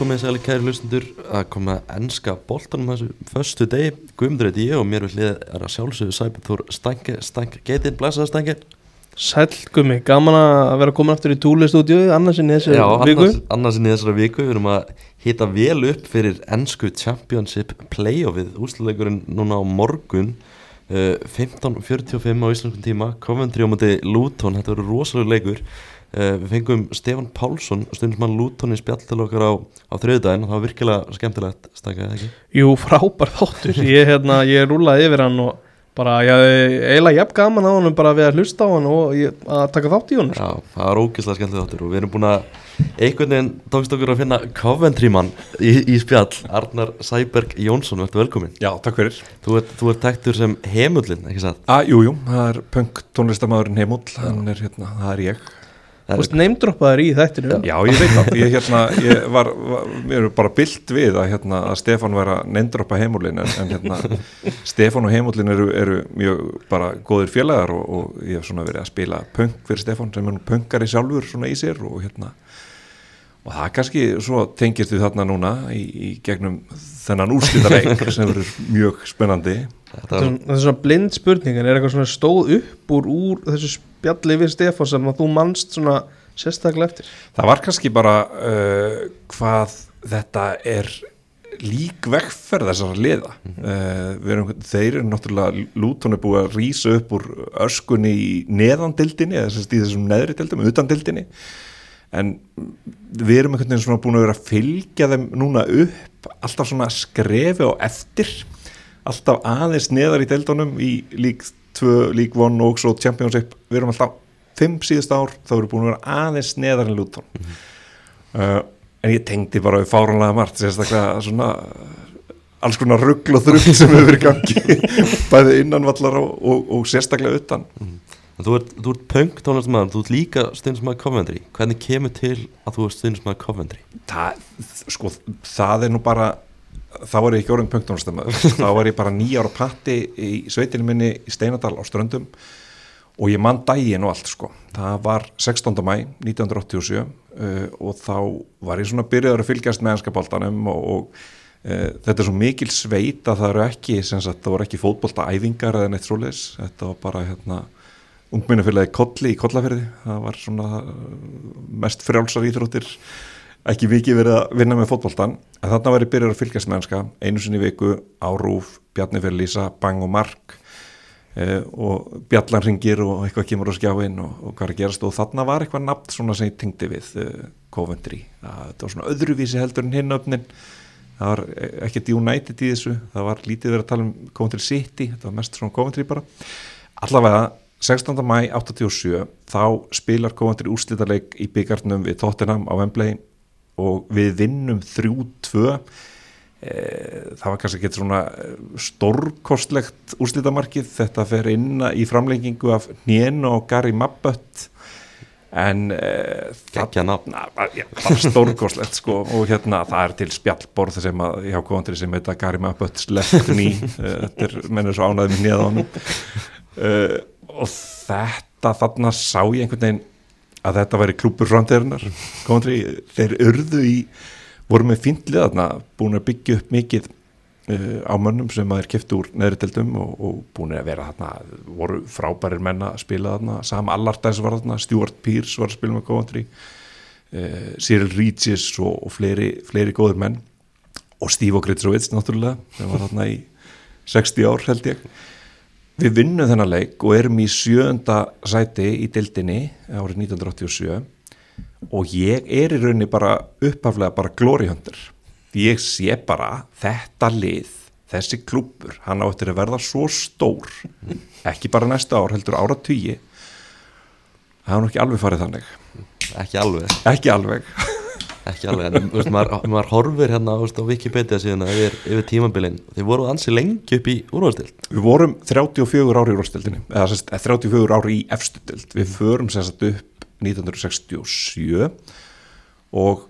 Já, komið sæli kæri hlustundur að koma ennska boltanum þessu förstu degi. Guðmundur heiti ég og mér vil liða að sjálfsögðu Sæbjörn Þór Stange, getinn, blæsaða Stange. Sæll gummi, gaman að vera komin aftur í túlistúdíu annarsinn í þessu Já, viku annars, annarsinn í þessara viku. Við erum að hita vel upp fyrir ennsku Championship playoffið. Úsluleikurinn núna á morgun, uh, 15.45 á íslenskum tíma. Coventry á móti Luton, þetta verður rosalega leikur. Uh, við fengum Stefan Pálsson, stundismann Luton í spjall til okkar á, á þriðdægin. Það var virkilega skemmtilegt, eða ekki? Jú, frábær þáttur. Ég, hérna, ég rúlaði yfir hann og bara, ég eiginlega jafn gaman á hann bara við að hlusta á hann og ég, að taka þátt í hann Já, það var ógeðslega skemmtileg þáttur og við erum búin að einhvern veginn tókst okkur að finna Coventry mann í, í spjall Arnar Sæberg Jónsson, verður velkomin Já, takk fyrir. Þú ert, þú ert tektur sem hemullin, ekki satt? ah, Jú, jú, það er punk tónlistamæðurinn Heimúll hann er hérna, það er ég Þú veist, neymdroppaður í þættinu Já, ég veit það, ég hérna ég var, var, mér er bara byllt við að, hérna, að Stefán var að neindroppa Heimúllin en, en hérna, Stefán og Heimúllin eru, eru mjög bara góðir félagar og, og ég hef svona verið að spila punk fyrir Stefán sem er nú punkari sjálfur svona í sér og hérna og það kannski svo tengist við þarna núna í, í gegnum þennan úrslítareik sem verður mjög spennandi Þetta er, svona blind spurningan Er eitthvað svona stóð upp úr, úr þessu spjalli við Stefán sem að þú mannst svona sérstaklega eftir? Það var kannski bara uh, hvað þetta er lík vegferð þessara liða. Uh, erum, þeir eru náttúrulega Lúton er búið að rýsa upp úr öskunni í neðandildinni eða í þessum neðri dildum, utandildinni en við erum einhvern veginn svona búin að vera að fylgja þeim núna upp alltaf svona skrefi og eftir alltaf aðeins neðar í deildunum í lík 2, lík 1 og svo Championship, við erum alltaf 5 síðust ár, þá erum við búin að vera aðeins neðar en Luton mm -hmm. uh, en ég tengdi bara fáranlega margt sérstaklega svona alls konar ruggl og þrugl sem hefur verið gangi bæði innanvallar og, og, og sérstaklega utan mm -hmm. Þú ert, ert punk tónlistamæður, þú ert líka stundismæður Coventry, hvernig kemur til að þú ert stundismæður Coventry? Það, sko, það er nú bara þá var ég ekki orðin punk tónlistamæður þá var ég bara nýjára patti í sveitinu minni í Steinadal á Ströndum og ég mann dægin og allt sko. Það var 16. mæ 1987 uh, og þá var ég svona byrjaður að fylgjast með ennskapoltanum og, og uh, þetta er svo mikil sveit að það eru ekki, sagt, það voru ekki fótboltaæfingar eða neitt svoleiðis, þetta var bara hérna ungminnafélagi Kolli í Kollaferði það var svona mest frjálsar íþróttir ekki vikið verið að vinna með fótboltan en þarna var ég byrjar að fylgjast með ennska einu sinni viku, árúf, Bjarni fyrir Lísa bang og mark eh, og Bjallan ringir og eitthvað kemur á skjáin og, og hvað er að gerast. Og þarna var eitthvað nafn svona sem ég tengdi við eh, Coventry, það var svona öðruvísi heldur en hinn öfnin það var ekkert United í þessu. Það var lítið verið að tala um Coventry City. Það var mest svona Coventry bara. Allavega 16. mæ 87 þá spilar Coventry úrslítarleik í byggarnum við Tottenham á Wembley og við vinnum 3-2 það var kannski ekki svona stórkostlegt úrslítamarkið þetta fer inn í framlengingu af Nén og Gary Mabbott en það var stórkostlegt sko. Og hérna það er til spjallborð sem að hjá Coventry sem heita Gary Mabbott sleft ný þetta er mennur svo ánæðið mér nýjað á hann og þetta þarna sá ég einhvern veginn að þetta væri klúpur framtíðarinnar. Þeir urðu í voru með fýndlið þarna búin að byggja upp mikið uh, á mönnum sem að er kipt úr neðriteldum og, og búin að vera þarna voru frábærir menna að spila þarna. Sam Allardyce var þarna, Stuart Pearce var að spila með Coventry uh, Cyril Regis og, og fleiri, fleiri góður menn. Og Steve Ogritzovits náttúrulega sem var þarna í 60 ár held ég Við vinnum þennan leik og erum í sjönda sæti í dildinni árið 1987 og ég er í rauninni bara upphaflega bara glóriðhöndur. Ég sé bara þetta lið, þessi klúpur, hann áttir að verða svo stór, ekki bara næsta ár, heldur ára tugi, það er nú ekki alveg farið þannig. Ekki alveg? Ekki alveg. Ekki alveg, en veist, maður, maður horfir hérna veist, á Wikipedia síðan yfir, yfir tímabilin. Þeir voru ansi lengi upp í úrvastild Við vorum 34 ári í úrvastildinni eða sérst, 34 ári í efstudild við förum sérst upp 1967 og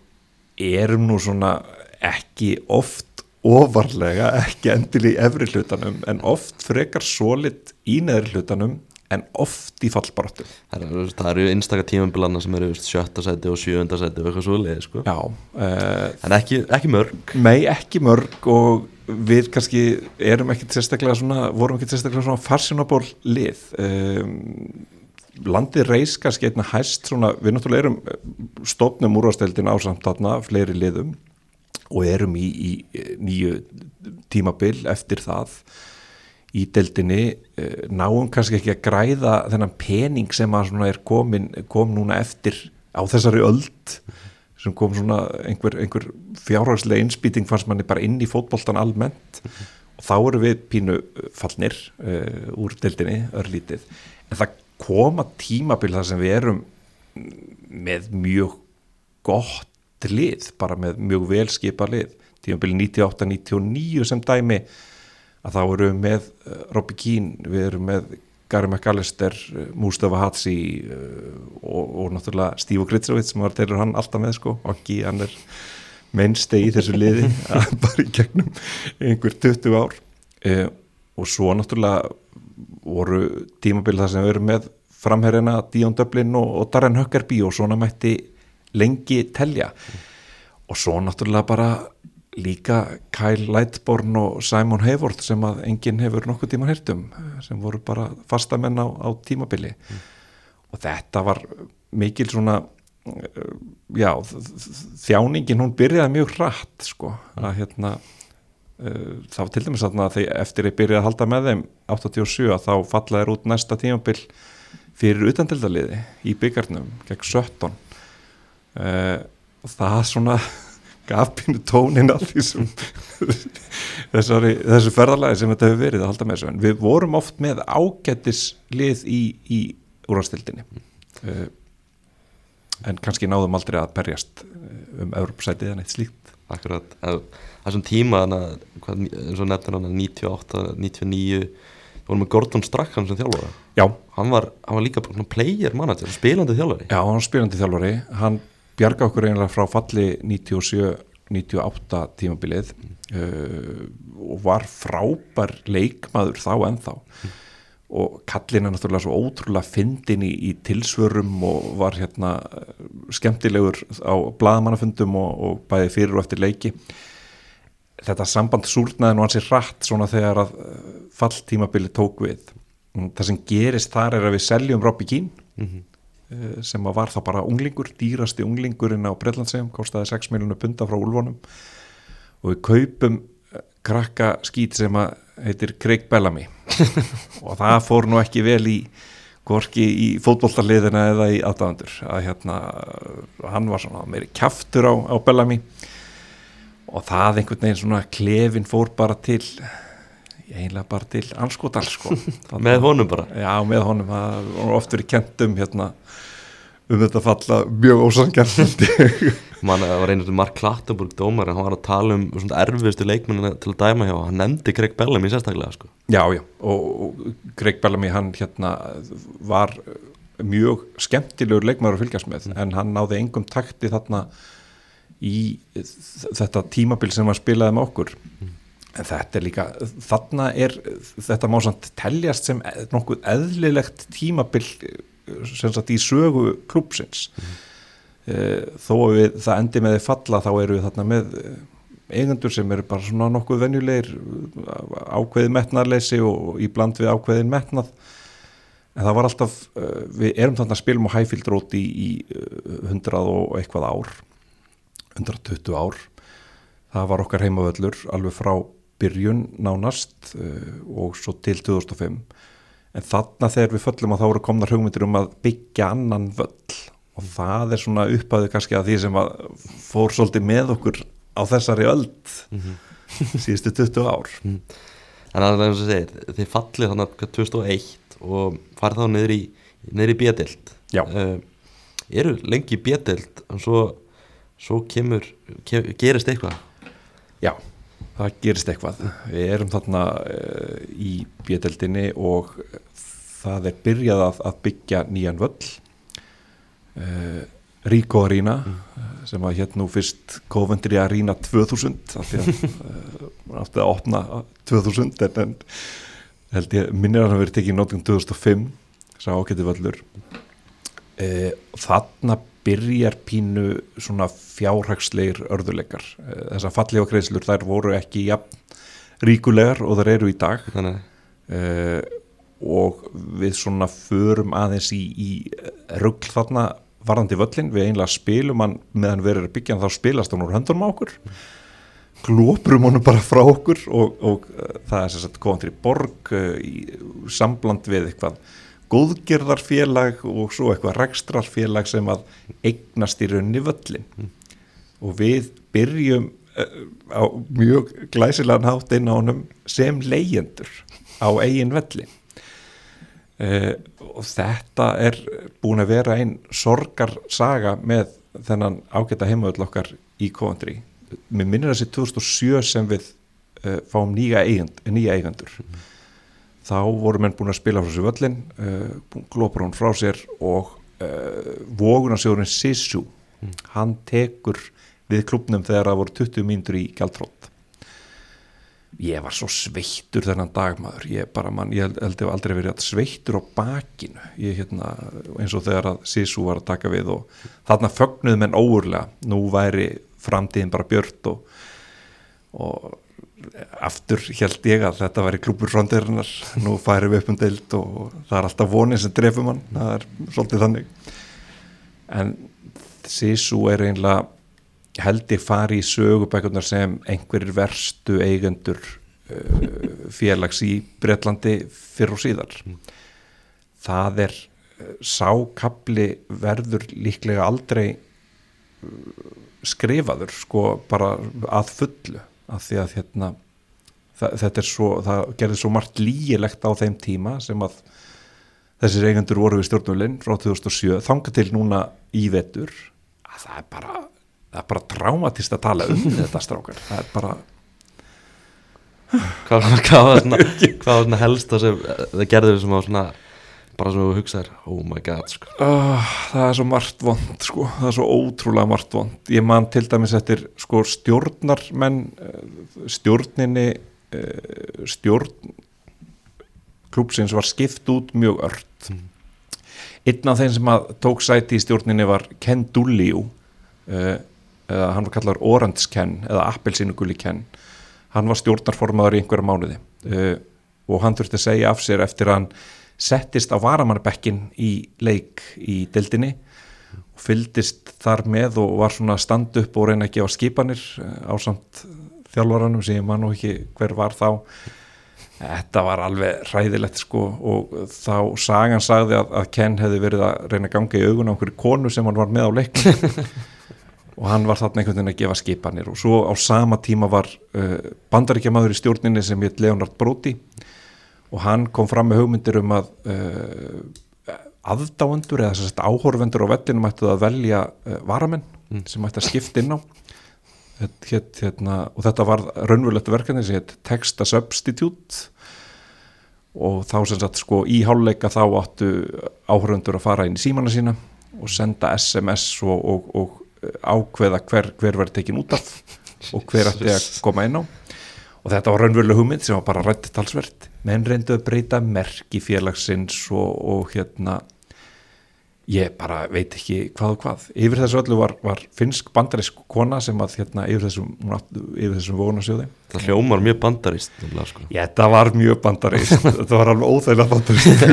erum nú svona ekki oft ofarlega, ekki endil í efri hlutanum en oft frekar sólit í neðri hlutanum en oft í fallbaráttu. Það eru, það eru einstaka tímambilana sem eru sjötta sæti og sjöunda sæti og eitthvað svo leið sko. Já, uh, En ekki, ekki mörg. Nei, ekki mörg og við kannski erum ekkert sérstaklega svona, vorum ekkert sérstaklega svona farsjónaból lið. Um, landið reys kannski einna hæst svona, við náttúrulega erum stofnum úrvasteldin ásamt þarna fleiri liðum og erum í, í nýju tímabil eftir það í deildinni eh, náum kannski ekki að græða þennan pening sem að komin, kom núna eftir á þessari öld sem kom svona einhver, einhver fjárhagslega innspýting fannst manni bara inn í fótboltan almennt. Og þá eru við pínu fallnir uh, úr deildinni, örlítið. En það koma tímabil þar sem við erum með mjög gott lið, bara með mjög velskipa lið, tímabil 98-99 sem dæmi að þá erum við með uh, Robby Keane, við erum með Gary McAllister, uh, Mustafa Hatsi uh, og, og náttúrulega Stívo Gritsovits sem var telur hann alltaf með sko. Og ekki hann er mennsteg í þessu liði bara í gegnum einhver 20 ár. Uh, og svo náttúrulega voru tímabil þar sem við erum með framherjana Díón Döblin og, og Darren Huckerby og svona mætti lengi telja. Og svo náttúrulega bara líka Kyle Lightborn og Simon Hayward sem að enginn hefur nokkuð tíma hirtum sem voru bara fastamenn á, á tímabili. Og þetta var mikil svona uh, já, þjáningin hún byrjaði mjög hratt sko að hérna uh, þá til dæmis að þegar eftir ég byrjaði að halda með þeim 87 að þá fallaði út næsta tímabil fyrir utandildaliði í byggarnum gegn 17 uh, og það svona gaf pínu tónin að því sem þessari, þessu ferðalagi sem þetta hefur verið að halda með þessu. En við vorum oft með ágættis lið í, í úrvastildinni uh, en kannski náðum aldrei að berjast um Europasætið en eitt slíkt. Akkurat, þessum tíma eins og nefnir hann 98, 99 vorum með Gordon Strachan sem þjálfara Já, hann var, hann var líka player manager, spilandi þjálfari. Já hann var spilandi þjálfari. Hann bjarga okkur einlega frá falli 97-98 tímabilið uh, og var frábær leikmaður þá ennþá. Mm. og kallin er náttúrulega svo ótrúlega fyndin í, í tilsvörum og var hérna skemmtilegur á bladamannafundum og, og bæði fyrir og eftir leiki. Þetta samband súrnaði nú hansi rætt svona þegar að falltímabili tók við. Það sem gerist þar er að við seljum Robby Keane. Mm -hmm sem var það bara unglingur, dýrasti unglingurinn á Breitlandsegum, kostiði 6 miljónu punta frá Ulfonum og við kaupum krakka skýt sem að heitir Craig Bellamy. Og það fór nú ekki vel í gorki í fótbolltarliðina eða í aðdæðandur að hérna hann var svona meiri kæftur á, á Bellamy. Og það einhvern veginn svona klefin fór bara til eiginlega bara til anskotal sko. með honum bara? Já með honum, það var oft verið kent um hérna um þetta falla mjög ósangjart mann var einhvern Mark Klattenburg dómar hann var að tala um svona erfiðstu leikmennin til að dæma hjá, hann nefndi Greg Bellamy sérstaklega sko. já já. Og, og Greg Bellamy hann hérna var mjög skemmtilegur leikmæður að fylgjast með. Mm. en hann náði engum takti þarna í þetta tímabil sem hann spilaði með okkur. Mm en þetta er líka, þarna er þetta má samt teljast sem nokkuð eðlilegt tímabill sem sagt í sögu klúpsins mm. uh, þó að við, það endi með því falla þá eru við þarna með eigendur sem eru bara svona nokkuð venjulegir ákveðið metnarleysi og í bland við ákveðin metnað en það var alltaf, uh, við erum þarna spilum á Road í, í 100 og eitthvað ár 120 ár það var okkar heimavöllur alveg frá byrjun nánast uh, og svo til 2005 en þarna þegar við föllum að þá eru komnar hugmyndir um að byggja annan völl. Og það er svona upphæðu kannski að því sem að fór svolítið með okkur á þessari öll mm -hmm. síðustu 20 ár. Mm. En er það sem þú segir þið fallið þannig að 2001 og farið þá niður í, í bjadild uh, eru lengi bjadild og svo, svo kemur, kem, gerist eitthvað? Já það gerist eitthvað við erum þarna uh, í bjödeldinni og það er byrjað að, að byggja nýjan völl uh, Ríko Arína mm. sem að hérna nú fyrst Coventry Arína 2000 af því að uh, átti að opna 2000 en, en held ég minnir að það verið tekið í nótum 2005 sá ágæti völlur e, þarna byrjar pínu svona fjárhagsleir örðuleikar e, þessar fallið og greiðslur þær voru ekki jafn ríkulegar og þær eru í dag. Uh, og við svona förum aðeins í, í ruggl þarna varðandi völlin, við einlega spilum hann meðan við erum byggjan þá spilast hann úr höndunum á okkur. Glóprum honum bara frá okkur og, og uh, það er sem sagt Coventry Borg uh, í sambland við eitthvað góðgerðarfélag og svo eitthvað rekstrarfélag sem að eignast í rauninni völlin og við byrjum uh, á mjög glæsilegan hátt inn á honum sem leyendur á eigin velli uh, og þetta er búin að vera einn sorgarsaga með þennan ágæta heimavöll okkar í Coventry. Mér minnir þessi 2007 sem við uh, fáum nýja, eigend, nýja eigendur þá voru menn búin að spila frá sér völlin uh, glópar hún frá sér og uh, vogunarsjóðurinn Sissu hann tekur við klubnum þegar það voru 20 mínútur í gæltrótt ég var svo sveittur þennan dagmaður ég, bara, man, ég held að ég aldrei verið sveittur á bakinu. Ég, hérna, eins og þegar að Sisu var að taka við og þarna fögnuð menn óurlega nú væri framtíðin bara björt og, og aftur held ég að þetta væri klúpur framtíðarinnar, nú færum við upp um deilt og það er alltaf vonið sem drefum hann það er svolítið þannig. En Sisu er einlega held ég fari í sögubækunar sem einhverjir verstu eigendur uh, félags í Breitlandi fyrr og síðar. Það er uh, sákabli verður líklega aldrei uh, skrifaður sko bara að fullu af því að hérna það, þetta er svo, það gerði svo margt lígilegt á þeim tíma sem að þessir eigendur voru við stjórnulinn frá 2007 þanga til núna í vetur. Að það er bara það er bara traumatist að tala um þetta strákar. Það er bara hvað, var var svona helst það sem það gerður sem var svona bara sem þú hugsaðir, oh my god sko. uh, það er svo margt vond sko. það er svo ótrúlega margt vond ég man til dæmis eftir sko, stjórnarmenn eh, stjórninni eh, stjórn klúpsins var skipt út mjög ört einn af þeim sem að tók sæti í stjórninni var Ken Dulliu uh, eða hann var kallar Orange Ken eða Appelsínugulli Ken hann var stjórnarformaður í einhverja mánuði og hann þurfti að segja af sér eftir að hann settist á varamannabekkin í leik í deildinni og fyldist þar með og var svona að standa upp og reyna að gefa skipanir á samt þjálfaranum sem ég man nú ekki hver var þá. Þetta var alveg ræðilegt sko og þá sagan sagði að, að Ken hefði verið að reyna að ganga í augun á einhverju konu sem hann var með á leiknum. Og hann var þarna einhvern veginn að gefa skipanir og svo á sama tíma var uh, bandaríkjamaður í stjórninni sem heit Leonard Brody og hann kom fram með hugmyndir um að uh, aðdáendur eða sérst áhorfendur á vellinum ættu að velja uh, varamenn sem ættu að skipta inn á. Hét, hérna, og þetta var raunverulegt verkefni sem heit Texta Substitute. Og þá sem sagt sko í háluleika þá áttu áhörundur að fara inn í símana sína og senda SMS og, og, og ákveða hver, hver verið tekin út af og hver ætti að koma inn á. Og þetta var raunveruleg hugmynd sem var bara rætt talsvert menn reyndu að breyta merki félagsins og, og hérna ég bara veit ekki hvað og hvað. Yfir þessu öllu var, var finsk bandarísk kona sem að hérna yfir þessum, þessum vónasjóði það hljómar mjög nefnilega, sko. Já, þetta var mjög bandarísk þetta var alveg óþægilega bandarísk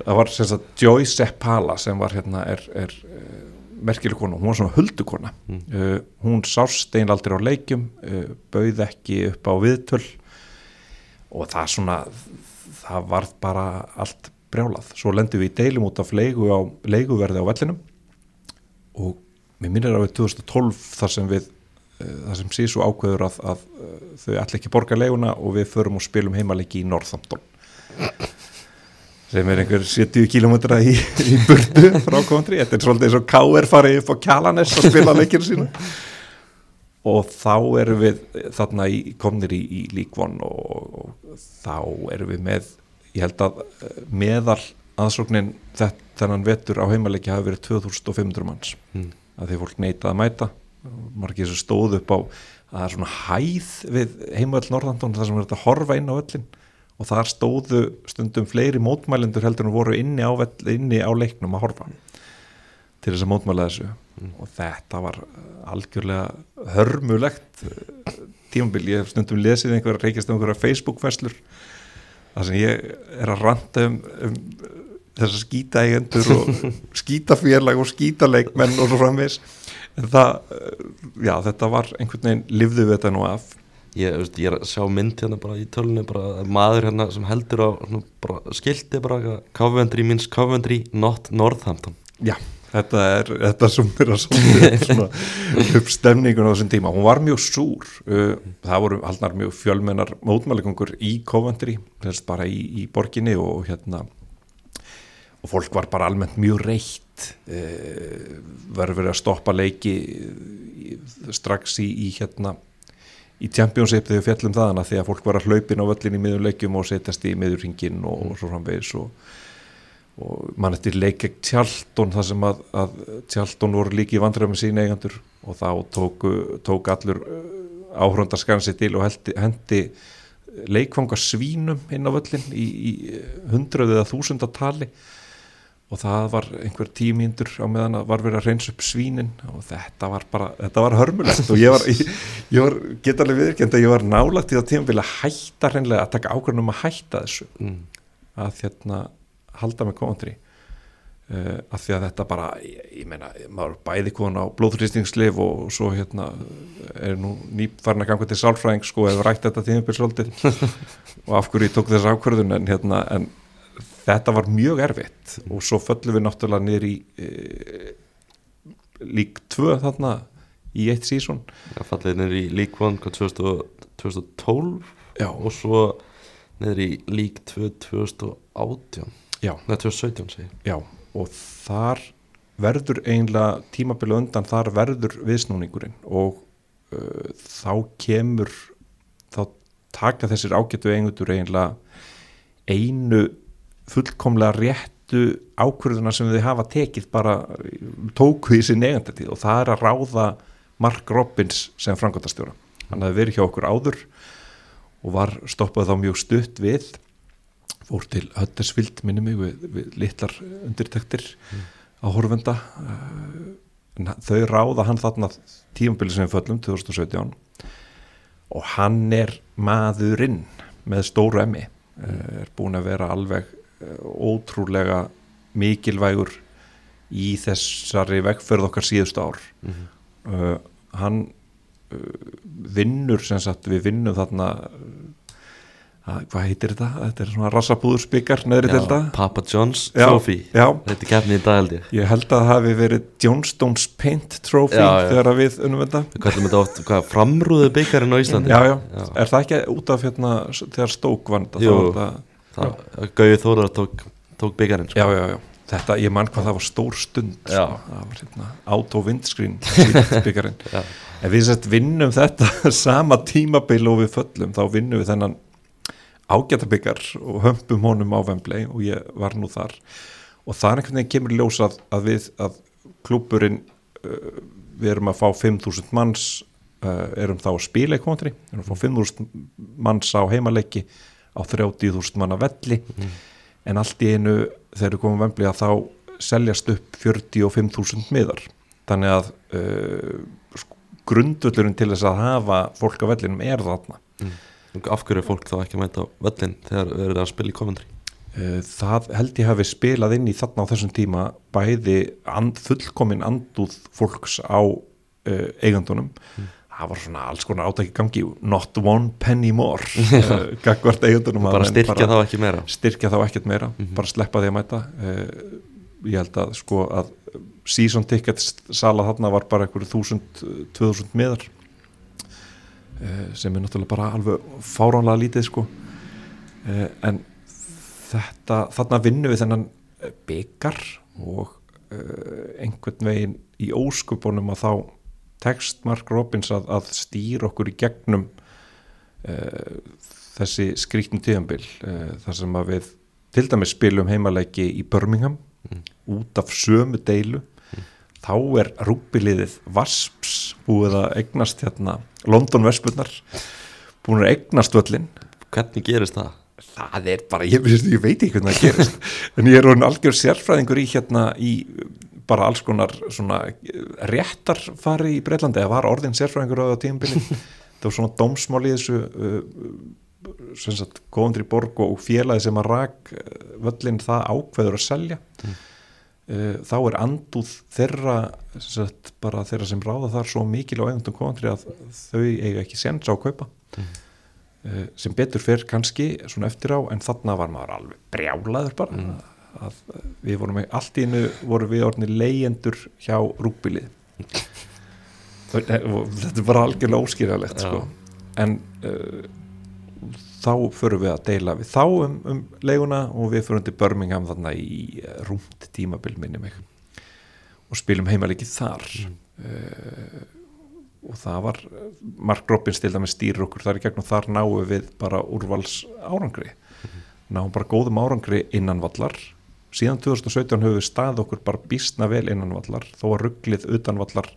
það var sem sagt Joy Seppala sem var hérna er, er uh, merkileg kona, hún var svona huldukona. Mm. uh, hún sást einaldri á leikjum uh, bauð ekki upp á viðtöl og það svona það var bara allt brjálað, svo lendum við í deilum út af leigu á, leiguverði á vellinum. Og mér minnir að við 2012 þar sem við þar sem sísu ákveður að, að þau ætla ekki borga leiguna og við förum og spilum heimalegi í Northampton sem er einhver 70 km í, í burdu frá kontri, þetta er svolítið eins og K.R. farið upp á Kjalanes að spila leikinu sína og þá erum við þarna í, komnir í, í líkvon og, og þá erum við með ég held að meðal aðsóknin þennan vetur á heimalegi hafi verið 2500 manns. Mm. að því fólk neitað að mæta. Margir sem stóð upp á að það er svona hæð við heimavöld Norðandón þar sem er þetta að horfa inn á öllin og þar stóðu stundum fleiri mótmælendur heldur en voru inni á, vell, inni á leiknum að horfa. Til þess að mótmæla þessu og þetta var uh, algjörlega hörmulegt uh, tímabil, ég hef stundum lesið einhverja reykjast um einhverja Facebook-fesslur þar sem ég er að ranta um, um þessar skýtaeigendur og skýtafélag og skýtaleikmenn og svo framvis en það, uh, já þetta var einhvern veginn livðu við þetta nú af. Ég, veist, ég að sjá mynd hérna bara í tölunni bara maður hérna sem heldur á skilti bara Coventry means Coventry not Northampton. Já, þetta er þetta sem er að svona upp stemningun á þessum tíma, hún var mjög súr. Uh, það voru haldnar mjög fjölmennar mótmæleikungur í Coventry þess bara í, í borginni og hérna og fólk var bara almennt mjög reitt. Uh, verður verið að stoppa leiki uh, strax í, í hérna í Championship þegar fjallum þaðana því að fólk var að hlaupin á völlin í miðurleikjum og setjast í miðurringin og, og svo framvegis og, og mann eftir leikeg Tjaldón þar sem að, að Tjaldón voru líki í vandræðum sín eigandur og þá tók, tók allur áhröndarskansi til og hendi, hendi leikfanga svínum inn á völlin í, í hundruð eða þúsundatali og það var einhver tímíndur á meðan að var verið að reynsa upp svínin og þetta var bara, þetta var hörmulegt. Og ég var, ég, ég var getarlega viðkjönd að ég var nálagt í það tíma vilja hætta reynlega að taka ákveðnum að hætta þessu. Mm. að hérna halda með kontri uh, að því að þetta bara, ég, ég meina maður bæði kona á blóðrýstingslif og svo hérna er nú nýp farin að ganga til sálfræðing sko eða rætt þetta tímabilsvöldin og af hverju ég tók þess ákverðun en hérna en þetta var mjög erfitt. Og svo föllum við náttúrulega niður í e, lík 2 þarna í eitt sísón Það fallið niður í League 1 hvað, 2000 2012 Já. og svo niður í League 2 2018 já, Nei, 2017 segi já, og þar verður eiginlega tímabili undan þar verður viðsnúningurinn og uh, þá kemur þá taka þessir ágættu eigendur eiginlega einu fullkomlega réttu ákvörðuna sem þau hafa tekið bara tóku í sin eigandatíð og það er að ráða Mark Robbins sem frangotastjóra hann hefði verið hjá okkur áður og var stoppað þá mjög stutt við fór til Huddersfield minni mig við, við litlar undirtektir á horfenda en þau ráða hann þarna tímabili sem föllum 2017 og hann er maðurinn með stóru emmi er búin að vera alveg eh, ótrúlega mikilvægur í þessari vegferð okkar síðustu ár. Mhm. uh, hann uh, vinnur sem sagt við vinnum þarna uh, hvað heitir þetta? Þetta er svona rassapúðurspikar neðri Já, delta Papa John's Já, Trophy já. Þetta er keppni í dag held ég ég held að það hafi verið Johnstone's Paint Trophy þegar að við unnum þetta Við kallum þetta oft, hvað, framrúðu byggarinn á Íslandi já, já. Er það ekki út af hérna þegar stók vand Jú. það, Það, Gauði Þórar tók, tók byggarinn sko. já, já, já Þetta, ég mann hvað það var stór stund sko. það var hérna auto windscreen byggarinn en við sett vinnum þetta sama tímabil og við föllum þá vinnum við þennan ágæta byggar og hömpum honum á Wembley og ég var nú þar. Og það er einhvern veginn kemur í ljós að, við að klúburinn uh, við erum að fá 5.000 manns uh, erum þá að spila í kontri erum að fá 5.000 manns á heimaleiki á 30.000 manna velli. En allt í einu þegar við komum Wembley að þá seljast upp 45.000 miðar. Þannig að uh, sko, grundvöllurinn til þess að hafa fólk á vellinum er þarna Af hverju er fólk þá ekki að mæta völlin þegar við erum að spila í Coventry Uh, það held ég hafi spilað inn í þarna á þessum tíma bæði and, fullkomin andúð fólks á uh, eigandunum það var svona alls konar átæki gangi. Not one penny more uh, gagvart eigandunum Bara styrkja þá ekki meira. styrkja þá ekkert meira, bara sleppa því að mæta. Uh, ég held að sko að season tickets sala þarna var bara einhverju þúsund, tvöðúsund miðar sem er náttúrulega bara alveg fáránlega lítið sko. Uh, en þetta, þarna vinnum við þennan eh, byggar og einhvern veginn í óskupunum að þá tekst Mark Robbins að, að stýra okkur í gegnum þessi skrýtnum tíðanbil uh, þar sem að við til dæmis spilum heimaleiki í Birmingham út af sömu deilu. Þá er rúbiliðið Vasps búið að eignast hérna London Vespunar búin að eignast völlin Hvernig gerist það? það er bara, ég, ég veit ekki hvernig það gerist. En ég er orðin algjör sérfræðingur í hérna í bara alls konar svona réttarfari í Breitlandi eða var orðin sérfræðingur á það tímabili það var svona dómsmál í þessu uh, sem sagt Góðundri Borg og félagi sem að rak völlin það ákveður að selja. Mm. Uh, þá er andúð þeirra sagt, bara þeirra sem ráða þar svo mikil á eigundum Góðundri að þau eiga ekki sens á að kaupa mm. uh, sem betur fyrr kannski svona eftir á en þarna var maður alveg brjálaður bara mm. að við vorum allt í innu vorum við orðinni leyendur hjá rúkbilið þetta er bara algjörlega óskýralegt sko. en uh, þá förum við að deila við þá um, um leiguna og við förum til Birmingham þarna í uh, rúmt tímabil minni mig og spilum heimalegi þar mm. uh, og það var Mark Robbins til dæmis stýrir okkur þar í gegn og þar náum við bara úrvals árangri mm. náum bara góðum árangri innan vallar síðan 2017 höfum við stað okkur bara bísna vel innan vallar þó að rugglið utan vallar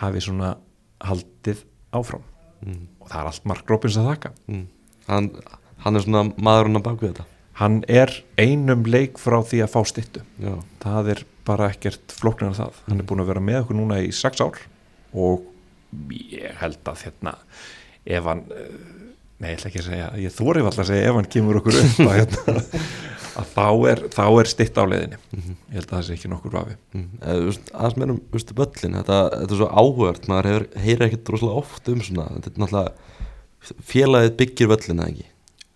hafi svona haldið áfram mm. og það er allt Mark Robbins að þakka mm. Hann, hann er svona maðurinn á bakvið þetta hann er einum leik frá því að fá stittu Já. það er bara ekkert floknir af það, mm. hann er búin að vera með okkur núna í sex ár og ég held að hérna ef hann eh, nei, ég ætla ekki að segja, ég þóri alltaf að segja ef hann kemur okkur upp að hérna að þá er, er stitt á leðinni mm -hmm. ég held að það sé ekki nokkur vafi mm -hmm. aðeins meðan um böllin þetta, þetta er svo áhört, maður hefur, heyri ekkert rosalega oft um svona þetta er náttúrulega félagið byggir völlin eða ekki?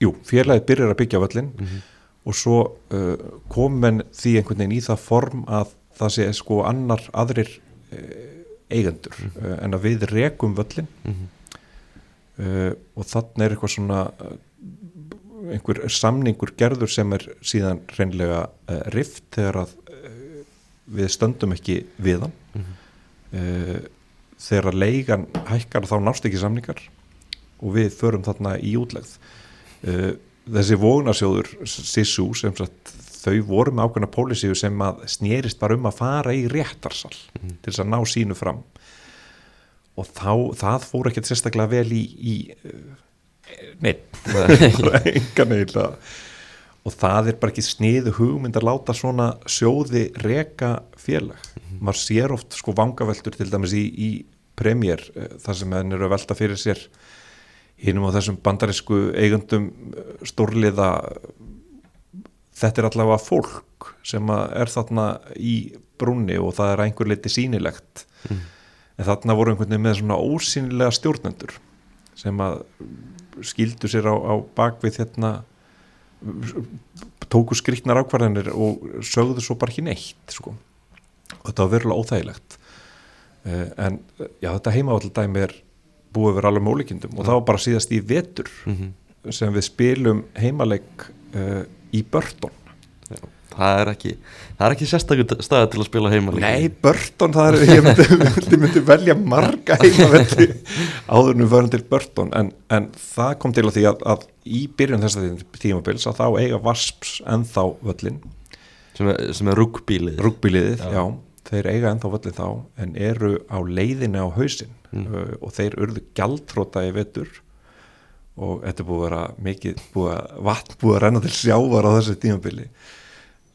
Jú, félagið byrjar að byggja völlin mm -hmm. og svo uh, komin því einhvern veginn í það form að það sé sko annar aðrir uh, eigendur uh, en að við rekum völlin uh, og þannig er eitthvað svona einhver samningur gerður sem er síðan reynlega uh, rift þegar að uh, við stöndum ekki við hann mm -hmm. uh, þegar að leigan hækkar þá nást ekki samningar og við förum þarna í útlegð. Þessi vógnasjóður Sissú sem sagt þau voru með ákveðna pólisíu sem að snýrist bara um að fara í réttarsal mm -hmm. til þess að ná sínu fram. Og þá, það fór ekkert sérstaklega vel í, í neitt engan eiginlega. Og það er bara ekki sniðu hugmynd að láta svona sjóði reka félag. Mm -hmm. maður sér oft sko vangaveltur til dæmis í, í premjér eh, þar sem henn eru að velta fyrir sér hinnum á þessum bandarísku eigundum eh, stórliða þetta er allavega fólk sem er þarna í brúni og það er einhver leiti sínilegt mm. en þarna voru einhvern veginn með svona ósýnilega stjórnendur sem að skildu sér á, á bakvið hérna tóku skriknar ákvarðanir og sögðu svo bara ekki neitt sko. og þetta var verulega óþægilegt uh, en já þetta heimavalldæmi er búið verið alveg mólíkindum og það var bara síðast í vetur mm -hmm. sem við spilum heimaleg uh, í Börton já það er ekki, ekki sérstaklega staði til að spila heima Nei, Börton, það er ég myndi, myndi velja marga heimavelli áðurnum fyrir til Börton en, en það kom til að því að, að í byrjun þess að tímabils að þá eiga Vasps ennþá völlin sem er, er rúkbílið rúkbíliðið, já. já, þeir eiga ennþá völlin þá en eru á leiðinni á hausin mm. uh, og þeir urðu gjaldtróta í vettur og þetta búið að vera mikið búið að vatn búið að renna til sjávar á þessu tímabili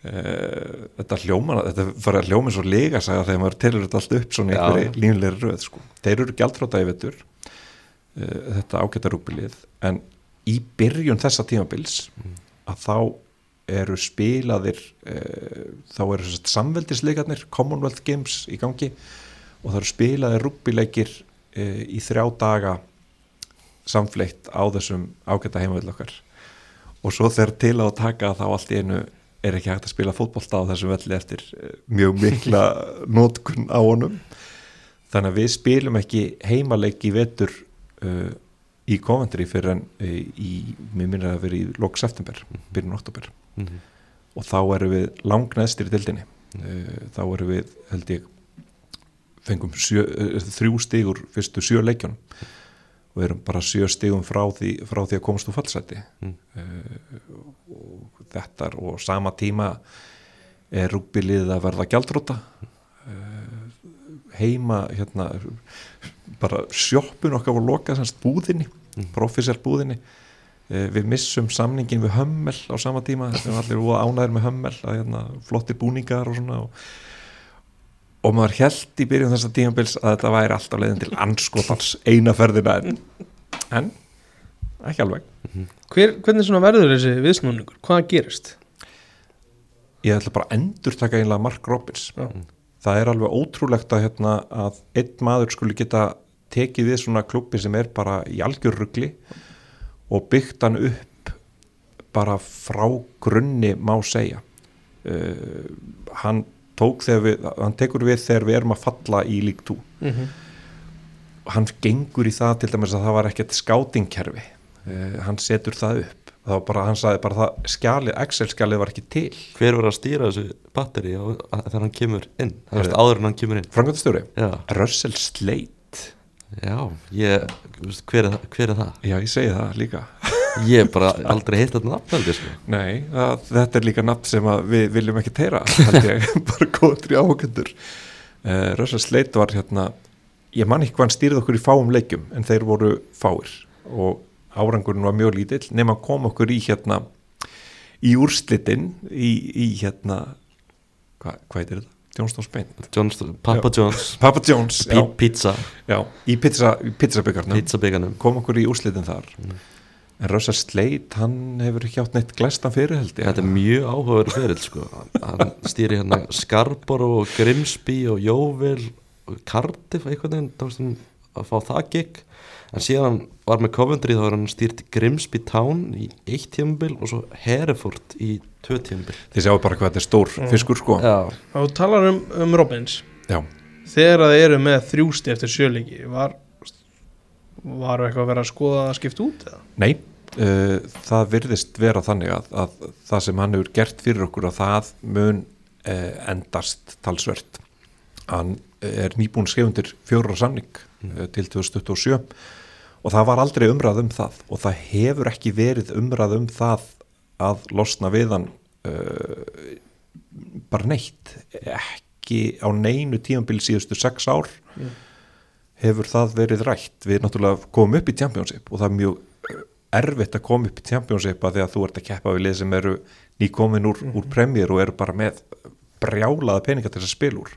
Uh, þetta hljóma þetta var að hljóma svo lega sagða þegar maður telur þetta allt upp svona í einhverju línulegri röð sko. þeir eru gjaldfráta í vettur uh, þetta ágæta rúkbilið en í byrjun þessa tímabils mm. að þá eru spilaðir uh, þá eru samveldisleikarnir Commonwealth Games í gangi og það eru spilaðir rúkbileikir í þrjá daga samfleitt á þessum ágæta heimaveld okkar. Og svo þegar til á að taka þá allt í einu er ekki hægt að spila fótbollstá á þessum velli eftir eh, mjög mikla nótkun á honum. Þannig að við spilum ekki heimaleik í vetur uh, í Coventry fyrir en uh, í, mér minnir að vera í lóks september, mhm. byrjun oktober mm -hmm. og þá erum við langnæstir í dildinni uh, þá erum við, held ég fengum sjö, þrjú stígur fyrstu sjö leikjónum og erum bara sjö stígum frá því, frá því að komast úr fallseti mm. og þetta og sama tíma er rúkbilið að verða gjaldróta uh, heima hérna bara sjóppun okkar voru lokað semst búðinni, mm. profísjál búðinni. Uh, við missum samningin við hömmel á sama tíma. Þetta er allir ánæður með hömmel að hérna, flottir búningar og svona og, og maður held í byrjun þessa tímabils að þetta væri alltaf leiðin til anskotans eina ferðina en, en ekki alveg Hver, hvernig verður þessi viðsnúningur? Hvað gerist? ég ætla bara að endur taka einlega Mark Robbins Já. það er alveg ótrúlegt að, hérna, að einn maður skuli geta tekið við svona klubbi sem er bara í algjörrugli og byggt hann upp bara frá grunni má segja uh, hann tók þegar við hann tekur við þegar við erum að falla í lík 2 Mm -hmm. hann gengur í það til dæmis að það var ekkert skátingkerfi uh, hann setur það upp. Það var bara, hann sagði bara það skjalið, Excel-skjalið var ekki til. Hver var að stýra þessu batteri þegar hann kemur inn? Það veist áður en hann kemur inn. Frankvæmtastjóri, Já, Russell Slate. Já ég, hver, er, hver er það? já ég segi það líka Ég hef bara aldrei heilt þetta nafn sko. Nei, að, þetta er líka nafn sem við viljum ekki teira bara góður í áhugendur uh, Russell Slate var hérna ég man ekki hvað hann stýrði okkur í fáum leikjum en þeir voru fáir. Og árangurinn var mjög lítill nema að koma okkur í hérna í úrslitin í, í hérna hvað hva heitir þetta? Johnstown Spain. Jones, Papa Jones. Papa Jones, já, Pizza, já, í pizza, pizzabyggarnum pizzabygganum kom okkur í úrslitin þar en Russell Slate, hann hefur ekki átt neitt glæstan fyrir held ég. Þetta er mjög áhugaður fyrir sko. Hann stýri hérna Scarborough og Grimsby og Jóvil og Cardiff einhvern veginn þá veist hann að fá það gig. En síðan var með Coventry þá var hann stýrt Grimsby Town í eitt tímabil og svo Hereford í tvö tímabil. Þið sjáu bara hvað þetta er stór fiskur sko. Já, Þá talar um, um Robbins Já, Þegar það eru með þrjústi eftir sjöleiki var, var eitthvað að vera að skoða að skipta út eða? nei uh, það virðist vera þannig að, að það sem hann hefur gert fyrir okkur að það mun uh, endast talsvert hann er nýbúin skeifundir fjóra samning uh, til 2027 og það var aldrei umræð um það og það hefur ekki verið umræð um það að losna við hann uh, bara neitt ekki á neinu tímabili síðustu sex ár Mm. Hefur það verið rætt. Við náttúrulega komum upp í Championship og það er mjög uh, erfitt að koma upp í Championship að því að þú ert að keppa við lið sem eru nýkomin úr, úr Premier og eru bara með brjálaða peninga til þess að spila úr.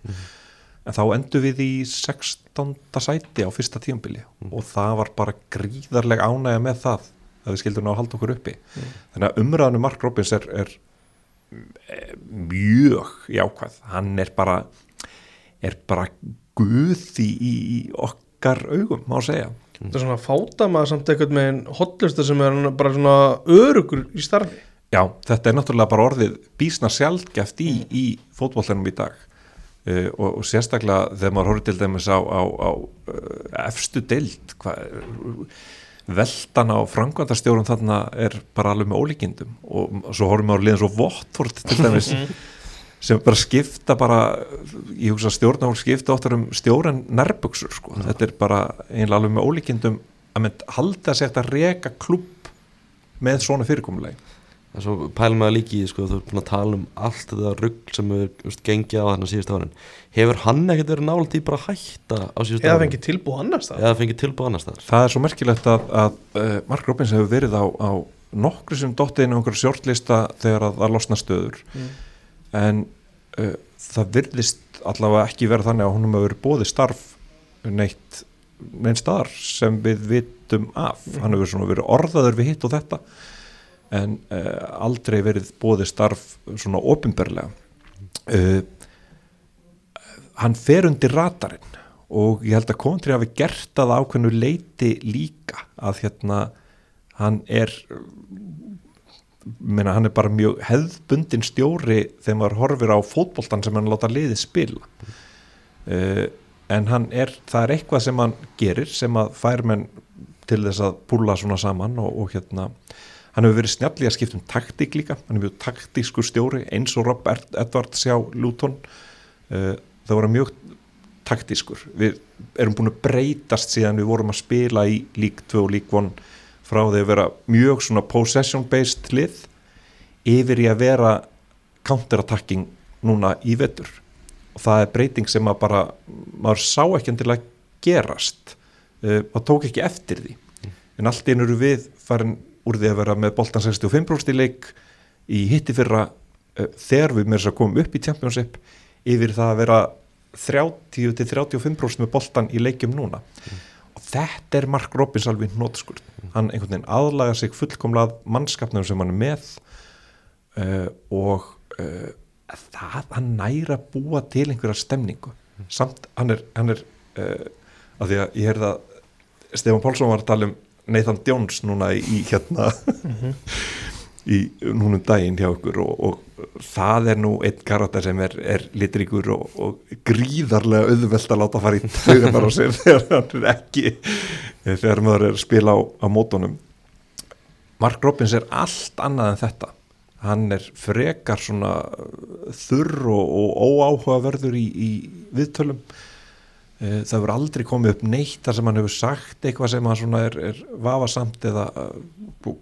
En þá endur við í 16. sæti á fyrsta tímabili og það var bara gríðarleg ánægja með það að við skildum ná að halda okkur uppi. Þannig að umræðinu Mark Robbins er, er eh, mjög jákvæð. Hann er bara er bara guð í, í okkar augum, má segja. Það er svona fátama samt eitthvað með einn hotlusta sem er bara svona örugur í starfi. Já, þetta er náttúrulega bara orðið bísna sjálfgeft í, í fótbollunum í dag. Uh, og, og sérstaklega þegar maður horfður til dæmis á, á, á uh, efstu deild hva, veldan á frangvandastjórun þarna er bara alveg með ólíkindum. Og svo horfum maður liðan svo vottfort til dæmis sem bara skipta bara ég hugsa að stjórnafólk skipta óttar um stjóran nærbuksur sko. þetta er bara einlega alveg með ólíkindum að mynd halda sér þetta reka klubb með svona fyrirkomulegi en svo pælum við líki sko, þú ert búin að tala um allt þetta rugg sem við gengið á þarna síðust árin. Hefur hann ekkert verið nált í bara að hætta á síðust eða árin fengið tilbúð annars það eða fengið tilbúð annars þar Það er svo merkilegt að, að uh, Mark Robbins hefur verið á, á nokkru sem dottið inn á einhverju sjórnlista þegar að það losna stöður. Mm. En uh, það virðist allavega ekki vera þannig að honum hefur verið bóði starf neitt neinn staðar sem við vitum af. Hann hefur svona verið orðaður við hitt og þetta en uh, aldrei verið bóði starf svona opinberlega. Uh, hann fer undir ratarinn og ég held að Kontri hafi gert að ákveðnu leiti líka að hérna hann er meina, hann er bara mjög hefðbundin stjóri þegar maður horfir á fótboltan sem hann láta liðið spila. Uh, en hann er það er eitthvað sem hann gerir sem að fær menn til þess að púla svona saman og, og hérna hann hefur verið snjalli að skipta um taktík líka. Hann er mjög taktískur stjóri eins og Rob Edwards hjá Luton. Uh, það voru mjög taktískur. Við erum búin að breytast síðan við vorum að spila í lík 2 og lík 1 frá því að vera mjög svona possession based lið yfir í að vera counterattacking núna í vetur. Og það er breyting sem að bara maður sá ekki til að gerast. Uh, maður tók ekki eftir því. En allt einu eru við farin úr því að vera með boltan 65% í leik í hitti fyrra uh, þegar við með þess að komum upp í Championship yfir það að vera 30-35% með boltan í leikjum núna. og þetta er Mark Robbins alveg nótskur hann einhvern veginn aðlaga sig fullkomlað mannskapnum sem hann er með uh, og uh, það hann næra búa til einhverja stemningu. Samt hann er, hann er uh, að því að ég heyrði að Stefán Pálsson var að tala um Nathan Jones núna í hérna í núnum daginn hjá okkur og, og það er nú einn karakter sem er, er litríkur og, og gríðarlega auðvelt að láta fara í taugarnar á sér þegar hann er ekki þegar maður er spila á, á mótonum Mark Robbins er allt annað en þetta. Hann er frekar svona þurr og, og óáhugaverður í, í viðtölum það verður aldrei komið upp neitt þar sem hann hefur sagt eitthvað sem hann svona er, er vafasamt eða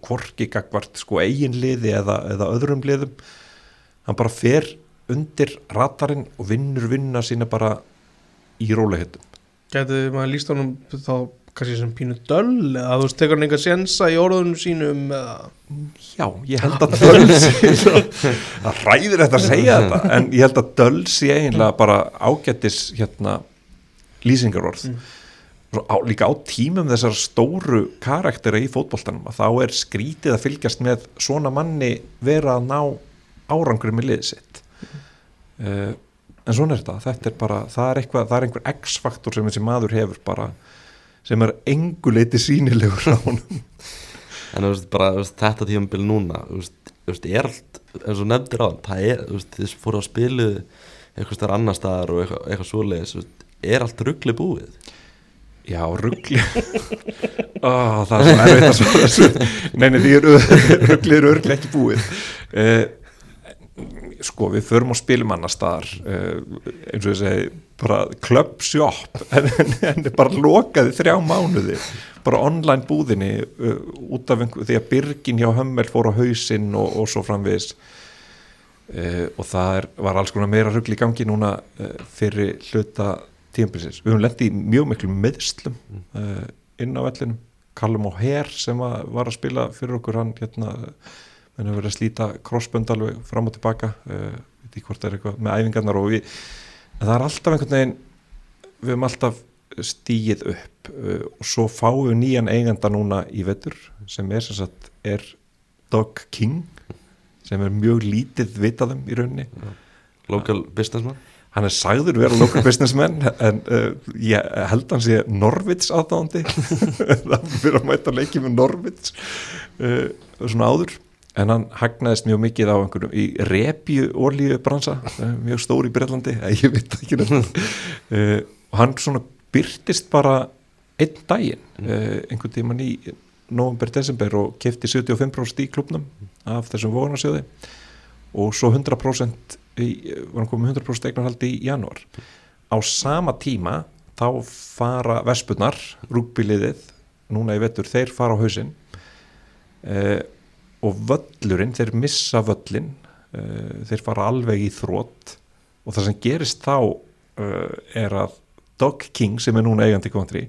kvorki gagvart sko eiginliði eða, eða öðrum liðum. Hann bara fer undir ratarinn og vinnur vinna sína bara í rólehitum Gætið maður líst honum þá kannski sem pínu döll eða þú veist, tekur hann einhver sensa í orðunum sínum eða? Já, ég held að dölsi það ræðir þetta að segja þetta en ég held að dölsi eiginlega bara ágættis hérna lýsingarorð mm. á, líka á tímum þessar stóru karaktera í fótbolltanum að þá er skrítið að fylgjast með svona manni vera að ná árangur með liðið sitt mm. uh, en svona er þetta þetta er bara, það er, eitthvað, það er einhver x-faktor sem þessi maður hefur bara sem er enguleiti sínilegur á honum En þú veist, bara veist, þetta tímabil núna þú veist, er allt eins og nefndir á það er, þú veist, þess fóru á spilu eitthvað starf annar staðar og eitthvað, eitthvað svoleiðis, þú veist er allt ruggli búið? Já, ruggli oh, það er svo erfitt að svara þessu. Neini því ruggli eru örgli ekki búið. Uh, sko við förum og spilum annar staðar uh, eins og ég segi bara shop. En, en bara lokaði þrjá mánuði. Bara online búðinni uh, út af einhver, því að byrgin hjá hömmel fór á hausinn og, og svo framvegis. Og það er, var alls konar meira ruggli í gangi núna fyrir hluta tíumbilsins. Við höfum lendið í mjög miklu meðslum mm. uh, inn á vellinum. Callum O'Hare sem að var að spila fyrir okkur hann hérna, hann hefur verið að slíta crossbönd alveg fram og tilbaka uh, veit ekki hvort það er eitthvað með æfingarnar og við, það er alltaf einhvern veginn við höfum alltaf stíið upp uh, og svo fáum við nýjan eiganda núna í vettur sem er sem sagt er Doug King sem er mjög lítið vitaðum í rauninni Local businessman hann er sagður vera local businessman en uh, ég held hans ég Norvits aðdáðandi það fyrir að mæta leikið með Norvits uh, svona áður. En hann hagnaðist mjög mikið á einhverjum í repju ólíu bransa uh, mjög stóri í Brellandi, ég veit ekki uh, og hann svona byrtist bara einn daginn uh, einhvern tíman í november, desember og kefti 75% í klubnum af þessum vogunarsjóði. Og svo 100% var hann komið 100% eignarhaldi í janúar. Á sama tíma þá fara Vespunar rúkbiliðið, núna í vettur þeir fara á hausinn eh, og völlurinn þeir missa völlin eh, þeir fara alveg í þrótt og það sem gerist þá eh, er að Doug King sem er núna eigandi kontri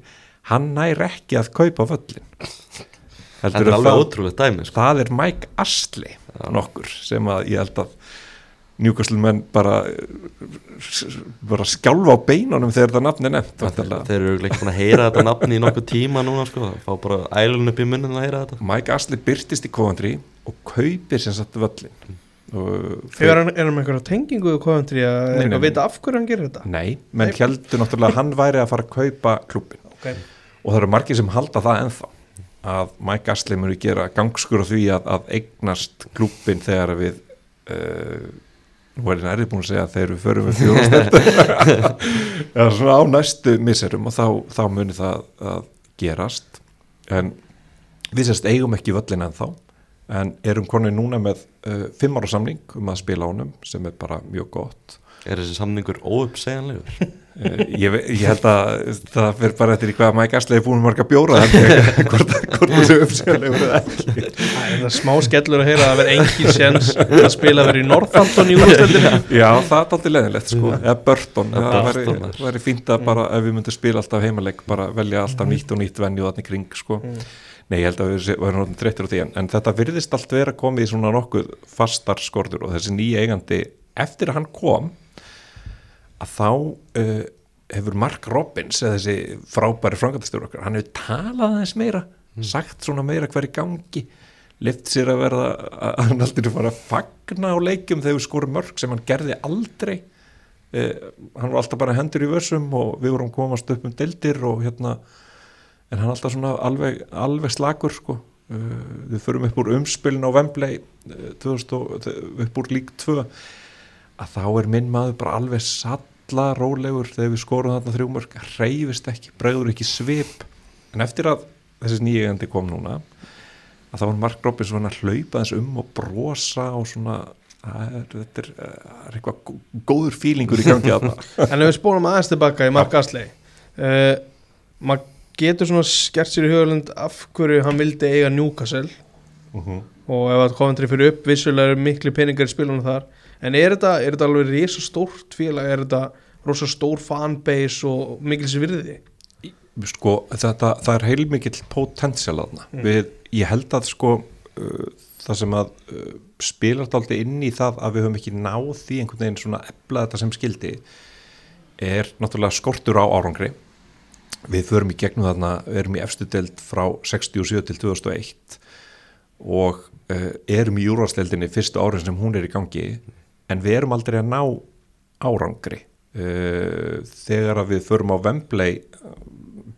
hann nær ekki að kaupa völlin Það er alveg ótrúlega dæmi sko. Það er Mike Astley nokkur sem að ég held að njúkastlumenn bara, bara skjálfa á beinunum þegar þetta nafn er nefnt Þeir, eru ekki búin að heyra þetta nafn í nokkuð tíma núna sko, fá bara ælun upp í munnin að heyra þetta. Mike Astley byrtist í Coventry og kaupir sem sagt völlin Er hann með einhverja tengingu í Coventry að vita af hverju hann gerir þetta? Nei, menn heldur náttúrulega að hann væri að fara að kaupa klubin okay. og það eru margir sem halda það enþá að Mike Astley muni gera gangskur á því að, að eignast klubin þegar við uh, nú er það nærið búin að segja að þeir eru förum við svona á næstu miserum og þá, þá munir það að gerast. En við sérst eigum ekki völlin en þá en erum konið núna með uh, fimm ára samling um að spila ánum sem er bara mjög gott. Er þessi samningur óuppsegjanlegur? Eh, ég, ég held að það fyrir bara eftir í hvað Mike Astley er búin marga bjóra þannig hvort, hvort þessu uppsegjanlegur eða ekki. Það er smá skellur að heyra að það verði engin séns að spila verið í Northampton í úrstöldinu Já, það er aldrei leðilegt sko. Eða Burton, það væri, fínt að bara ef við myndum spila alltaf heimaleik, bara velja alltaf nýtt og nýtt venju þannig kring sko. Nei, ég held að við værum orðin þreyttir á því en, en þetta virðist allt vera komið í svona nokkuð fastar skorður og þessi nýja eigandi eftir að hann kom að þá uh, hefur Mark Robbins eða þessi frábæri frangatastjóru okkar, hann hefur talað aðeins meira sagt svona meira hver í gangi lift sér að verða að hann aldrei fara að fagna á leikjum þegar skorum mörg sem hann gerði aldrei. Uh, hann var alltaf bara hendur í vössum og við vorum komast upp um deildir og hérna en hann alltaf svona alveg, alveg slagur sko. uh, við förum upp úr umspilin á Wembley 2000 og, upp úr lík 2 að þá er minn maður bara alveg salla rólegur þegar við skorum þarna þrjú mörg reyfist ekki, bregður ekki svip. En eftir að þessi nýjegandi kom núna að þá var Mark Robbins svona að hlaupa þess um og brosa og svona er, þetta er, uh, er eitthvað gó- góður fílingur í gangi að það En ef við spólum aðeins tilbaka í Mark Astley uh, maður getur svona skert sér í hugalund af hverju hann vildi eiga Newcastle. Og ef að Coventry fyrir upp vissulega eru miklu peningar í spilunum þar en er þetta, er þetta alveg risa stórt félag? Er þetta rosa stór fanbase og mikil sér virði? Sko, þetta, það er heilmikill potensial aðna við, ég held að sko uh, það sem að uh, spilar daldi inn í það að við höfum ekki náð því einhvern veginn svona efla þetta sem skildi er náttúrulega skortur á árangri. Við förum í gegnum þarna, við erum í efstu deild frá 67 til 2001 og uh, erum í júrvarsdeildinni fyrstu árin sem hún er í gangi en við erum aldrei að ná árangri uh, þegar að við förum á Wembley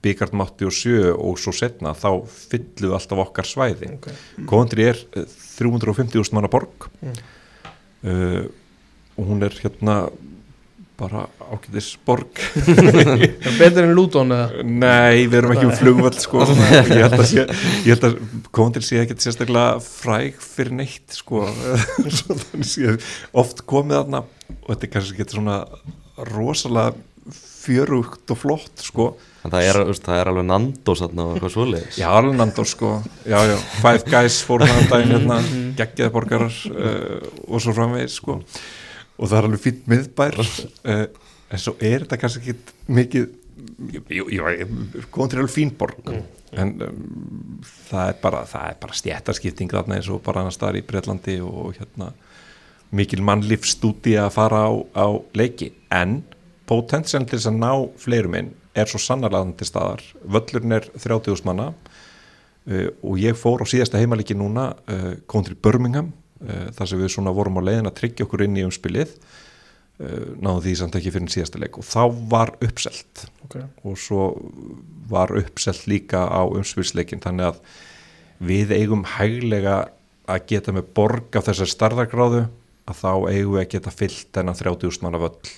byggartum 87 og svo setna þá fyllum við alltaf okkar svæði okay. Coventry er eh, 350.000 manna borg Mm. uh, og hún er hérna bara ágætis borg. Er betur en Luton eða? Nei, við erum ekki um flugvöld sko. ég held að, sé, ég held að Coventry sé ekki sérstaklega fræg fyrir neitt sko. Oft komið þarna og þetta er kannski ekki svona rosalega fjörugt og flott sko. En það er, það er alveg Nandos þarna og eitthvað svoleiðis. Já, alveg Nandor sko. Já, já, Five Guys fór hann daginn hérna, geggjaði borgarar uh, og svo framvegis sko og það er alveg fýtt miðbær. Uh, en svo er þetta kannski ekki mikið komið til alveg fín borg. En um, það er bara það er bara stjættarskipting þarna eins og bara annars staðar í Breitlandi og hérna mikil mannlífstúdi að fara á, á leiki. En potensial til þess að ná fleirum inn er svo sannarlega til staðar. Völlurinn er 30.000 manna uh, og ég fór á síðasta heimaliki núna uh, kontri Birmingham. uh, þar sem við svona vorum á leiðin að tryggja okkur inn í umspilið uh, náðum því samt ekki fyrir síðasta leik og þá var uppselt. Okay. og svo var uppselt líka á umspilsleikin þannig að við eigum hæglega að geta með borg af þessar starðagráðu að þá eigum við að geta fyllt þennan 30.000 manna völl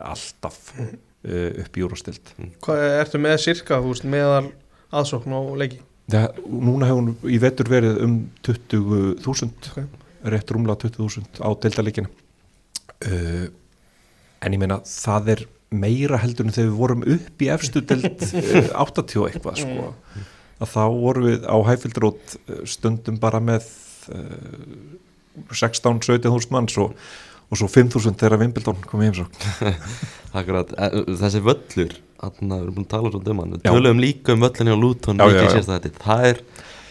alltaf uh, upp í úrústild hvað ertu með veist, meðal aðsókn og leiki? Það, núna hefur hún í vetur verið um 20.000 Ok. Rétt rúmlega 20.000 á deildalikina uh, en ég meina það er meira heldur en þegar við vorum upp í efstu deild uh, 80 og eitthvað sko. að þá vorum við á hæfildrót stundum bara með uh, 16-17.000 manns og, og svo 5.000 þegar Wimbledon kom í heimsókn. Akkurat, eh, þessi völlur Þannig að við erum búin að tala svona um hann. Við Já. töluðum líka um völlin hjá Luton Já, já, já. Það er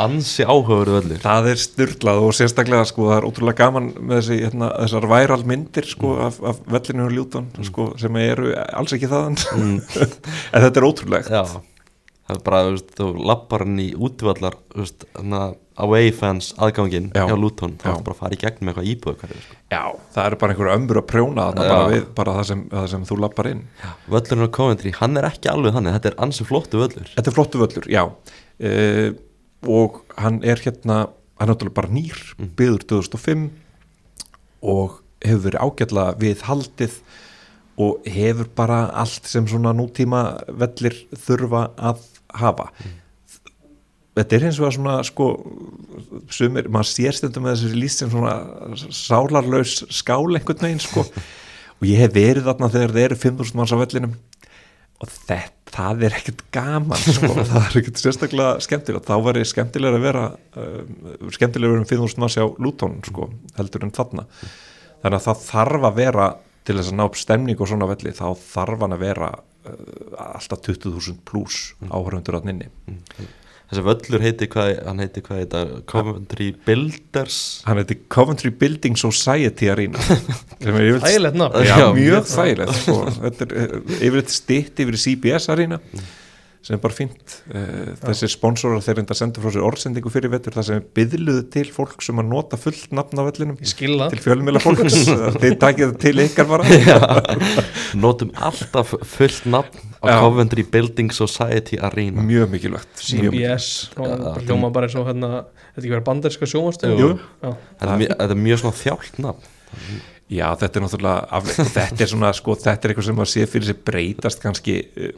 ansi áhugaveru völlur. Það er styrlað og sérstaklega sko, það er ótrúlega gaman með þessi, hérna, þessar væral myndir sko, af, af vellinu og ljúton sko, sem eru alls ekki þaðan. Mm, en þetta er ótrúlegt. Já, það er bara, þú veist, þú lappar hann í útvallar þú veist, þannig að away fans aðgangin Já. hjá Luton þá er bara að fara í gegn með eitthvað íbúð sko. Já, það eru bara einhverju ömbur að prjóna þarna bara við, bara það sem, það sem þú lappar inn. Völlurinn á Coventry, hann er ekki alveg þannig þetta er ansi flottu völlur. Þetta er flottu völlur, já. Uh, og hann er hérna hann er náttúrulega bara nýr, byður 2005 og hefur verið ágætlega við haldið og hefur bara allt sem svona nútíma vellir þurfa að hafa þetta er eins og að svona sko sumir, maður sér stundum með þessi líst sem svona sálarlaus skál einhvern veginn sko. Og ég hef verið þarna þegar þeir eru 5.000 manns á vellinum. Og þetta, það er ekkert gaman sko, það er ekkert sérstaklega skemmtilegt. Þá væri skemmtilega að vera uh, skemmtilega að vera um 5.000 manns á Luton sko, heldur en þarna. Þannig að það þarf að vera til þess að ná upp stemning og svona velli þá þarf hann að vera uh, alltaf 20.000 pluss áhörundur að nynni Þessi völlur heiti hvað, hann heiti hvað þetta Coventry Builders? Hann heiti Coventry Building Society Arena. Sem er yfirleitt Ægilegt nafn. Já, Já, mjög þægilegt sko. Þetta er eh, yfirleitt stitt yfir CBS Arena sem er bara fínt. Eh, þessi sponsorar þeir enda sendu frá sér orðsendingu fyrir vettur þar sem er byðluðu til fólk sem að nota fullt nafn á vellinum. Það. Til fjölmjöla fólks. Þeir takið það til ykkar bara. Já, notum alltaf fullt nafn á Já. Coventry Building Society Arena. Mjög mikilvægt. CBS það- hljóma bara eins og hérna þetta ekki verið banderska sjónvastöð Jú. Þetta er, mjög- þetta er mjög svona þjált nafn. Já, þetta er náttúrulega af, þetta er svona, sko, þetta er eitthvað sem að sé fyrir sig breytast kannski uh,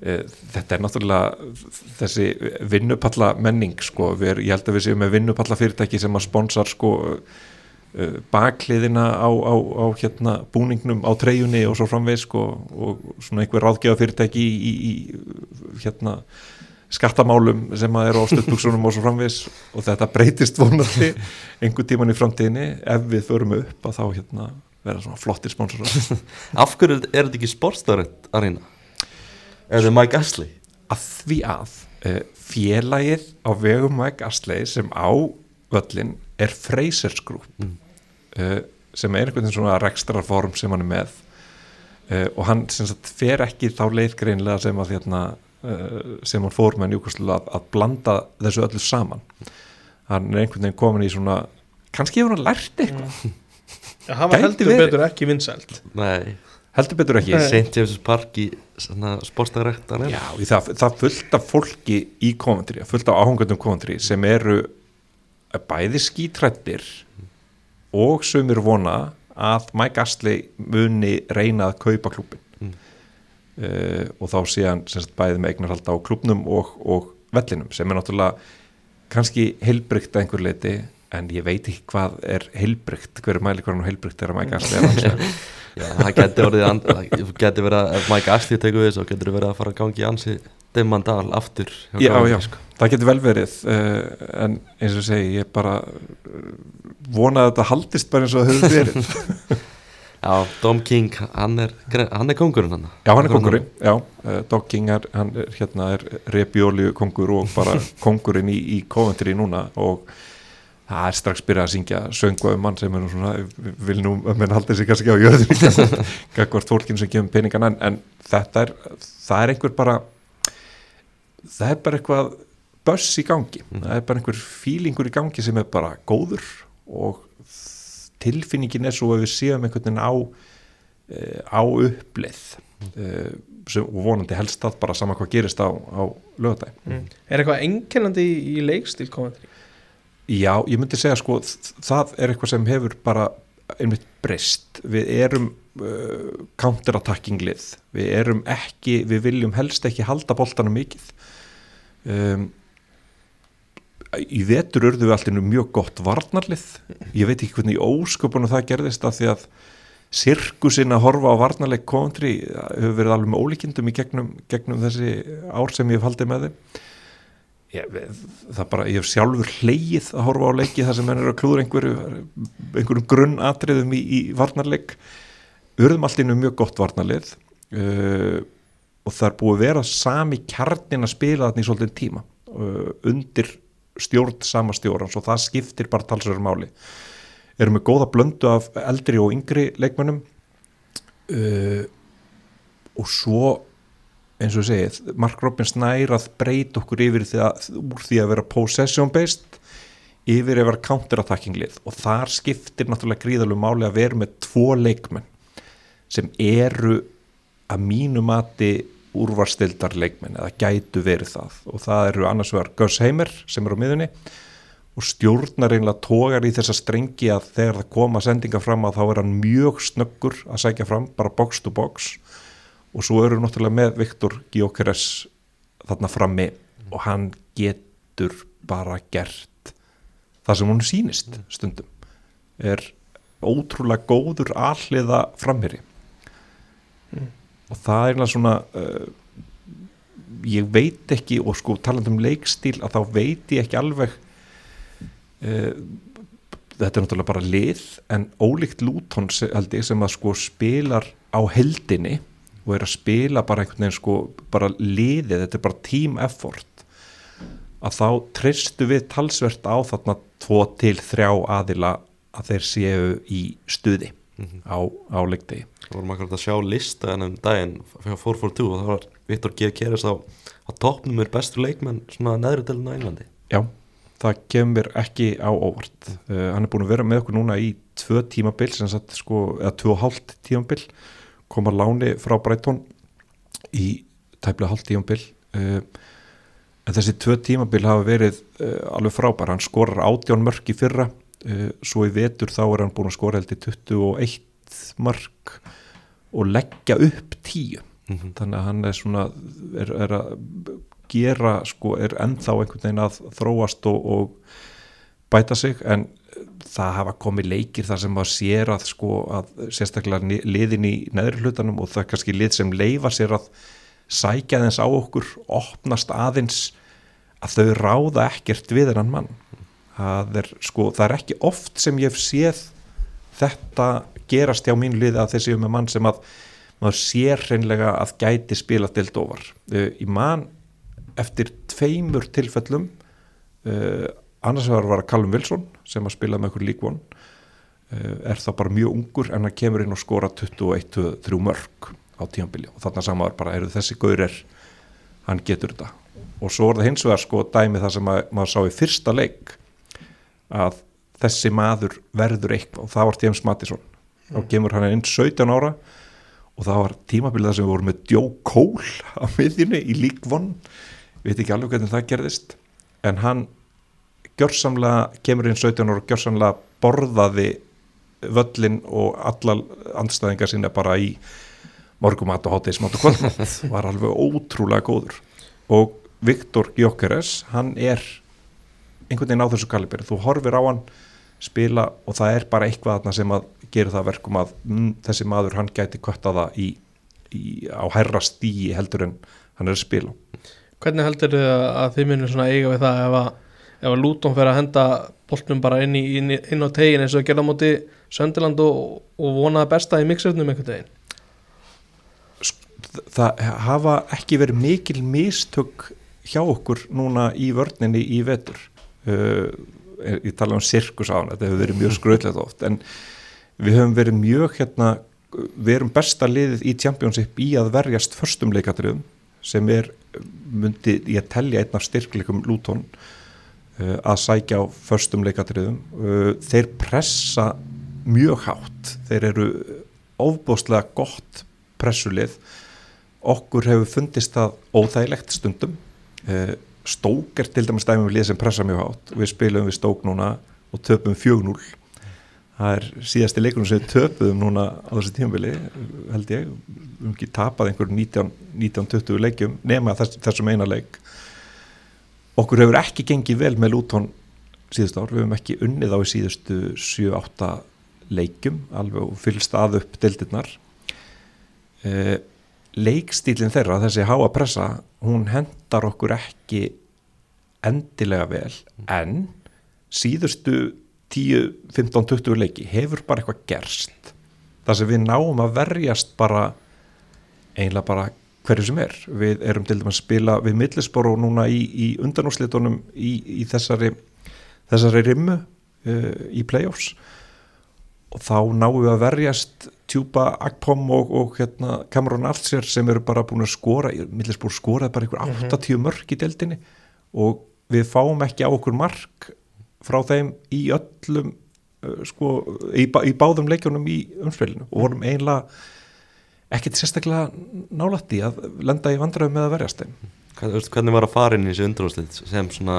þetta er náttúrulega þessi vinnupalla menning sko, er, ég held að við séum með vinnupalla fyrirtæki sem að sponsar sko uh, bakliðina á, á, á hérna búningnum á treyjunni og svo framvegis sko og svona einhver ráðgjafa fyrirtæki í, í, í hérna skattamálum sem að eru á stöðbuksunum og svo framvegis. Og þetta breytist vonandi einhver tíman í framtíðinni. Ef við förum upp að þá hérna vera svona flottir sponsorar. Af hverju er þetta ekki sportstarrent Arena? Er þetta Mike Ashley? að því að uh, félagið á vegum Mike Astley sem á völlin er Frasers Group uh, sem er einhvern veginn svona rekstrarform sem hann er með uh, og hann sagt fer ekki þá leið greinlega sem að hérna, uh, sem hann fór með Newcastle að, að blanda þessu öllu saman hann er einhvern veginn komin í svona kannski hefur hann lært eitthvað Já, hann var heldur verið. betur ekki vinsælt Nei, heldur betur ekki. St. James' Park í sportstarrent Arena Já, það, það fullt af fólki í Coventry, fullt af áhungundum Coventry sem eru bæði skítrættir og sumir vona að Mike Astley muni reyna að kaupa klubin Mm. uh, og þá sé hann bæði með eignarhalda á klubnum og, og vellinum sem er náttúrulega kannski heilbrygt að einhver leiti en ég veit ekki hvað er heilbrygt hver er mæli er heilbrygt þegar Mike Astley er hans Já, það það geti verið að ef Mike Ashley tekur við svo getur verið að fara að gangi í ansi Dimmandal aftur Já, Coventry, já, sko. það getur vel verið uh, en eins og segi, ég bara uh, vona að þetta haldist bara eins og það hefur verið. Já, Dom King, hann er, hann er kongurinn hann Já, hann er kongurinn, já, uh, Dog King er, hann er, hérna er repjóliu kongur og bara kongurinn í, í Coventry núna og það er strax byrjað að syngja söngu um mann sem er nú svona, vil nú að menn haldi sig kannski á jöður gagvart fólkinu sem kemur peningan en, en þetta er, það er einhver bara það er bara eitthvað böss í gangi, það er bara einhver fílingur í gangi sem er bara góður og tilfinningin er svo að við séum einhvern veginn á eh, á uppleið eh, sem, og vonandi helst það bara sama hvað gerist á, á lögadæg mm. Er eitthvað einkennandi í, leikstíl Coventry? Já, ég myndi segja sko það er eitthvað sem hefur bara einmitt breyst, við erum uh, counterattacking lið. Við erum ekki, við viljum helst ekki halda boltanum mikið. Um, í vetur urðu við alltaf mjög gott varnarlið. Ég veit ekki hvernig ósköpunum það gerðist af því að sirkusinn að horfa á varnarleik country hefur verið alveg með ólíkindum í gegnum, gegnum þessi ár sem ég hef haldið með þeim ég, bara, ég hef sjálfur hleyið að horfa á leiki þar sem menn eru að klúður einhverju einhverjum grunnatriðum í, í varnarleik. Urðum allt innu mjög gott varnarlið uh, og það er búið að vera sami kjarnin að spila þarna í svolítið tíma uh, undir stjórn sama stjórnans og það skiptir bara talsverður máli. Erum með góða blöndu af eldri og yngri leikmönnum uh, og svo eins og segið, Mark Robins nær að breyta okkur yfir því að, úr því að vera possession based yfir vera counterattacking lið. Og þar skiptir náttúrulega gríðalegu máli að vera með tvo leikmenn sem eru að mínu mati úrvarstildar leikmenn eða gætu verið það. Og það eru annars vegar Gus Heimer sem er á miðunni og stjórnar einlega tógar í þessa strengi að þegar það koma sendinga fram að þá er hann mjög snöggur að sækja fram bara box to box og svo eru við náttúrulega með Viktor Gyökeres þarna frammi og hann getur bara gert það sem hún sýnist stundum. Er ótrúlega góður alliða framherri og það er eiginlega svona uh, ég veit ekki og sko talandi um leikstíl að þá veit ég ekki alveg uh, þetta er náttúrulega bara lið en ólíkt Luton se- held ég sem að sko spilar á heldinni og er að spila bara einhvern veginn sko bara liðið, þetta er bara team effort að þá treystu við talsvert á þarna tvo til þrjá aðila að þeir séu í stuði á, á leikdegi. Við vorum akkurat að sjá lista en um daginn fyrir 442 og það var Viktor G. Keres á, á toppnum er bestur leikmenn svona neðri delun á Englandi. Já, það kemur ekki á óvart. Uh, hann er búin að vera með okkur núna í tvö tímabil sem sagt sko, eða tvö og hálft tímabil koma láni frá Breitón í tæplega hálft tímabil. Uh, en þessi tvö tímabil hafa verið uh, alveg frábær, hann skorar átján mörk í fyrra. Uh, svo í vetur þá er hann búin að skora held í 21 mörk og leggja upp tíu. Þannig að hann er svona er, er að gera sko, er ennþá einhvern veginn að þróast og, og bæta sig en það hafa komið leikir þar sem maður sér að sko að sérstaklega liðin í neðri hlutanum og það er kannski lið sem leifa sér að sækja þess á okkur opnast aðeins að þau ráða ekkert við hennan mann. Það er sko, það er ekki oft sem ég hef séð þetta gerast hjá mín liði að þessi um mann sem að maður sér hreinlega að gæti spila ofar. Uh, í mann eftir tveimur tilfellum uh, annars vegar var Callum Wilson sem að spila með okkur líkvon uh, er það bara mjög ungur en hann kemur inn og skora 21-3 mörg á tíambili og þarna samaður bara eru þessi gaurir hann getur þetta. Og svo er það hins vegar sko dæmi það sem að, maður sá í fyrsta leik að þessi maður verður eitthvað. Og það var James Mattisson þá kemur hann inn 17 ára og það var tímabilið þar sem við vorum með Joe Cole á miðjunni í League One. Veit ekki alveg hvernig það gerðist en hann gjörsamlega kemur inn 17 ára og gjörsamlega borðaði völlin og alla andstæðingar sinna bara í morgumat og hátegismat og kvöldmat. Var alveg ótrúlega góður. Og Viktor Gjókeres hann er einhvern veginn á þessu kaliberi, þú horfir á hann spila og það er bara eitthvað sem að gera það að verkum að mm, þessi maður hann gæti kvötta það í, í, á hærra stíi heldur en hann er að spila. Hvernig heldur þið að þið munir svona eiga við það ef að, ef að Luton fer að henda boltnum bara inn, í, inn, inn á tegin eins og að gera á móti Söndiland og, og vonaði besta í mixernum einhvern veginn? Það hafa ekki verið mikil mistök hjá okkur núna í vörninni í vetur. Uh, ég tala um sirkus á hann þetta hefur verið mjög skröðlega oft en við höfum verið mjög hérna við erum besta liðið í Championship í að verjast förstum leikatriðum sem er, myndi ég telja einn af styrkleikum Luton að sækja á förstum leikatriðum uh, þeir pressa mjög hátt. Þeir eru ofbóðslega gott pressulið. Okkur hefur fundist það óþægilegt stundum. Uh, stók er til dæmis dæmi við lið sem pressa mjög hátt. Við spilum við stók núna og töpum 4-0 það er síðasti leikunum sem við töpuðum núna á þessu tímabili held ég, höfum ekki tapað einhverjum 19 19-20 leikjum nema þess, þessum eina leik okkur hefur ekki gengið vel með Luton síðust ár, við höfum ekki unnið á í síðustu 7-8 leikjum alveg og fylgst að upp deildirnar uh, leikstílinn þeirra, þessi háa pressa hún hendar okkur ekki endilega vel. En síðustu 10, 15, 20 leiki hefur bara eitthvað gerst. Þar sem við náum að verjast bara eiginlega bara hverju sem er. Við erum til dæmis að spila við millisboru núna í, í undanúslitunum í, í þessari þessari rimmu uh, í playoffs. Og þá náum við að verjast Tjúpa, Akpom og, og hérna, Cameron Archer sem eru bara búin að skora millisbúr skoraði bara einhver 80 mörg í deildinni. Og við fáum ekki á okkur mark frá þeim í öllum uh, sko, í, í báðum leikjunum í umspilinu. Og vorum eiginlega ekkert sérstaklega nálætti að lenda í vandræðum með að verjast þeim. Hvernig var að fara inn í þessu undrúslið sem svona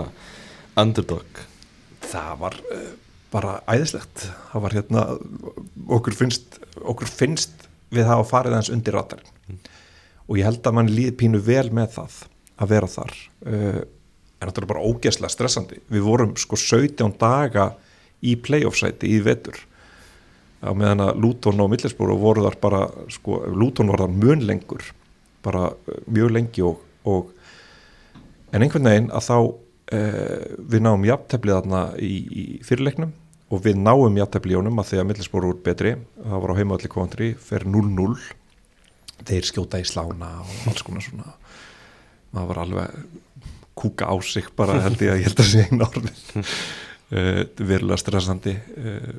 underdog? Það var uh, bara æðislegt. Það var hérna okkur finnst, okkur finnst við hafa farið aðeins undir ratarinn og ég held að mann líði pínu vel með það að vera þar. Uh, en þetta er bara ógeðslega stressandi. Við vorum sko 17 daga í playoff sæti í vetur á meðan að Luton og Middlesbrough voru þar bara sko, Luton var þar mun lengur bara uh, mjög lengi og, og en einhvern veginn að þá uh, við náum jafnteflið þarna í, í fyrirleiknum og við náum jafnteflið í honum að því að Middlesbrough voru betri það var á heimaðalli kontri, fer 0-0 þeir skjóta í slána og alls konar svona. Maður var alveg kúka á sig bara held ég að ég held að sé einn orðin. Uh, verulega stressandi uh,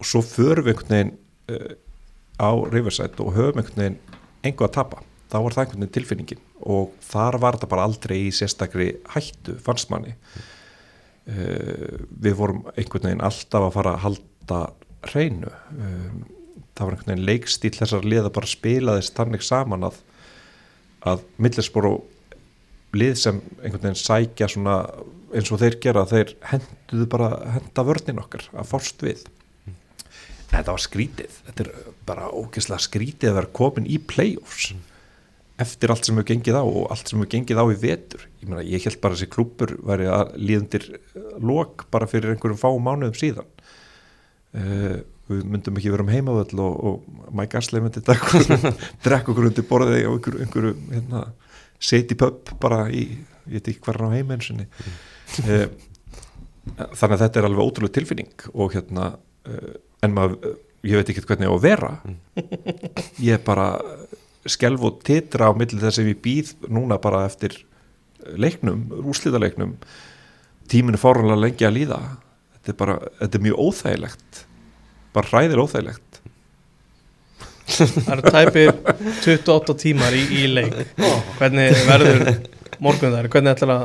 og svo förum við einhvern veginn uh, á Riverside og höfum einhvern veginn engu að tapa, þá var það einhvern veginn tilfinningin. Og þar var þetta bara aldrei í sérstakri hættu, fannst manni. Uh, við vorum einhvern veginn alltaf að fara að halda hreinu. Um, það var einhvern veginn leikstíl þessar liða bara spilaðist þannig saman að að millesbor og lið sem einhvern veginn sækja svona eins og þeir gera, þeir henduðu bara henda vörnin okkar að fórst við þetta var skrítið. Þetta er bara ógeðslega skrítið að vera komin í play-offs eftir allt sem hefur gengið á og allt sem hefur gengið á í vetur. Ég, meina, ég held bara að þessi klúpur væri að líðundir lok bara fyrir einhverjum fá mánuðum síðan. Uh, við myndum ekki vera um heimavöll og, og Mike Ashley myndi drekka okkur undir borðið og einhverju, einhverju hérna, seti pub bara í, ég veit ekki hverjan á heimensinni mm. uh, þannig að þetta er alveg ótrúlega tilfinning og hérna uh, en maður, ég veit ekki hvernig ég á að vera. Ég er bara skelv og titra á millir þess að ég býð núna bara eftir leiknum, úslítaleiknum tíminu fórhunlega lengi að líða. Þetta er bara, þetta er mjög óþægilegt. Bara hræðir óþægilegt. Það eru tæpir 28 tímar í, í leik. Hvernig verður morgun þær? Hvernig ætlar að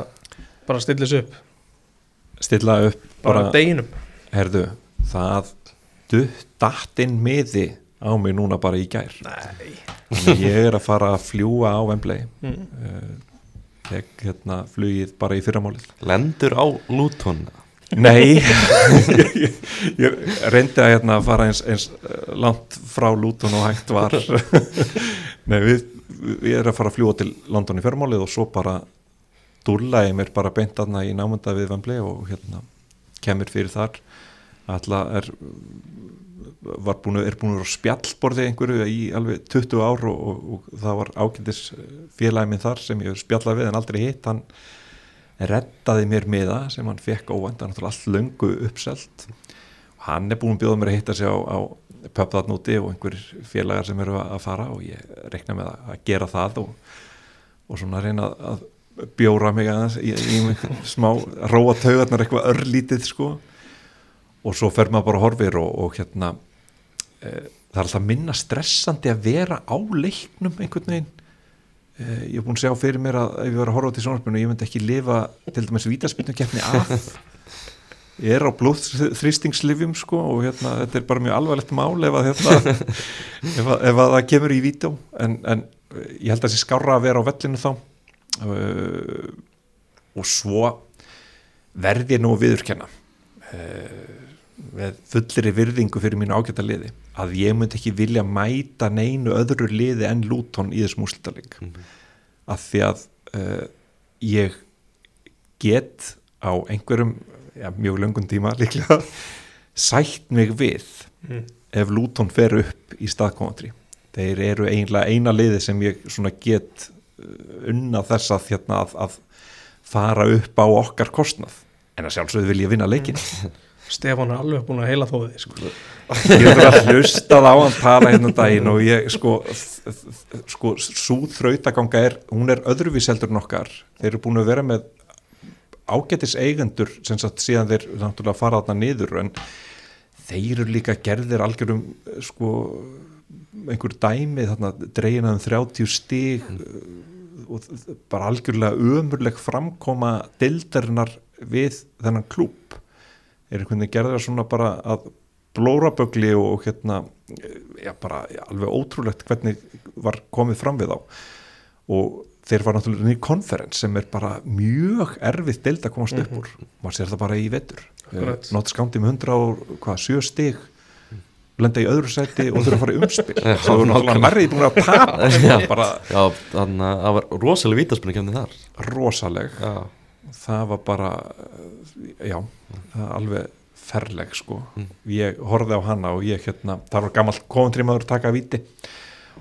bara stilla þessu upp? stilla upp Bara, bara, deginum? herðu, það duttattinn miði á mig núna bara í gær. Ég er að fara að fljúa á Wembley. Mm. uh, tek hérna flugið bara í fyrramálið. Lendur á Luton? Nei. Ég, ég reyndi að hérna fara eins, eins eh, langt frá Luton og hægt var. Nei, við, við erum að fara að fljúa til London í fyrramálið og svo bara dúrlaði mér bara beint aðna í námunda við Wembley og hérna kemur fyrir þar alltaf er var búin, er búin að vera á spjallborði einhverju í alveg 20 ár og, og, og það var ágændis félagi minn þar sem ég spjallaði við en aldrei hitt. Hann reddaði mér miða sem hann fekk óvænt, hann er allt löngu uppselt. Og hann er búin að bjóða mér að hitta sig á, á pöpðarnúti og einhver félagar sem eru að fara og ég rekna með að gera það og, og svona reyna að bjóra mig aðeins í, í, í smá róa taugarnar eitthvað örlítið sko og svo fer maður bara horfir og, og hérna e, það er alltaf minna stressandi að vera á leiknum einhvern veginn. E, ég er búin að sjá fyrir mér að ef ég var að horfa til sjónarspilinu ég myndi ekki lifa til dæmis vítaspilnu keppni af ég er á blóðþrýstingslifjum sko og hérna þetta er bara mjög alvarlegt mál ef að, hérna, ef að, ef að það kemur í vító en, en ég held að það sé skára að vera á vellinu þá. Uh, og svo verði ég nú að viðurkenna. Uh, með fullri virðingu fyrir mínu ágæta liði að ég myndi ekki vilja mæta neinu öðru liði en Luton í þessum úslitaling mm -hmm. að því að uh, ég get á einhverjum ja, mjög löngum tíma líklega sætt mig við mm. ef Luton fer upp í staðkomandri þeir eru einlega eina liði sem ég get unna þess að, hérna, að, að fara upp á okkar kostnað en að sjálfsögðu vil ég vinna leikin Stefán er alveg búin að heila þóði sko. ég hefði að hlustað á hann tala hérna daginn og ég sko, sko svo þrautaganga er hún er öðruvíseldur nokkar þeir eru búin að vera með ágætis eigendur sem sagt síðan þeir náttúrulega fara þarna niður en þeir eru líka gerðir algjörum sko einhver dæmi þarna dreginað um 30 stíg mm. og bara algjörlega ömurleg framkoma dildarinnar við þennan klúp er einhvern veginn gerður svona bara að blóra bögli og, hérna já bara já, alveg ótrúlegt hvernig var komið fram við á og þeir var náttúrulega nýjum konferens sem er bara mjög erfið deild að komast upp úr, mm -hmm. maður sér það bara í vetur. Náttúrulega skándi með 100 og hvað, 7 stig. Lenda í öðru seti og þurfa að fara í umspil. Þá er náttúrulega marrið búin að tapa. Já, þannig að það var rosalega vítaspunni kemni þar. Rosaleg. Já. Það var bara já, það alveg ferleg sko. Ég horfði á hana og ég hérna það var gammal kofuntrimaður taka að viti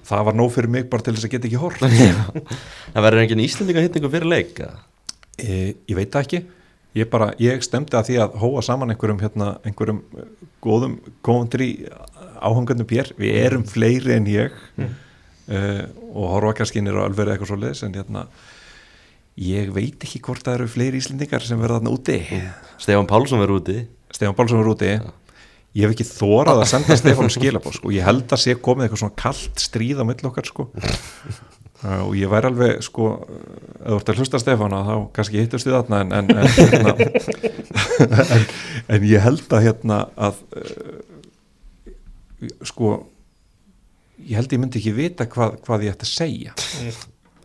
það var nóg fyrir mig bara til þess að geta ekki hort Það verður engin Íslandinga hitningu fyrir leik eða? e, ég veit það ekki. Ég bara, ég stemdi að því að hóa saman einhverjum hérna, einhverjum eh, góðum kofundri áhangandum pér. Við erum fleiri en ég. Mm. og horfa kannski nýra alveg eitthvað svo leiðis en hérna ég veit ekki hvort það eru fleiri Íslendingar sem verða þarna úti. Stefán Pálsson verður úti. Stefán Bálsson er úti. Ég hef ekki þórað að senda Stefán skilabóð sko. ég held að sé komið eitthvað svona kallt stríð á mill okkar sko. Uh, og ég væri alveg sko, ef þú ert að hlusta Stefána þá kannski hittust við þarna en, en, en, hérna, en, en ég held að hérna að uh, sko ég held ég myndi ekki vita hvað, hvað ég ætti að segja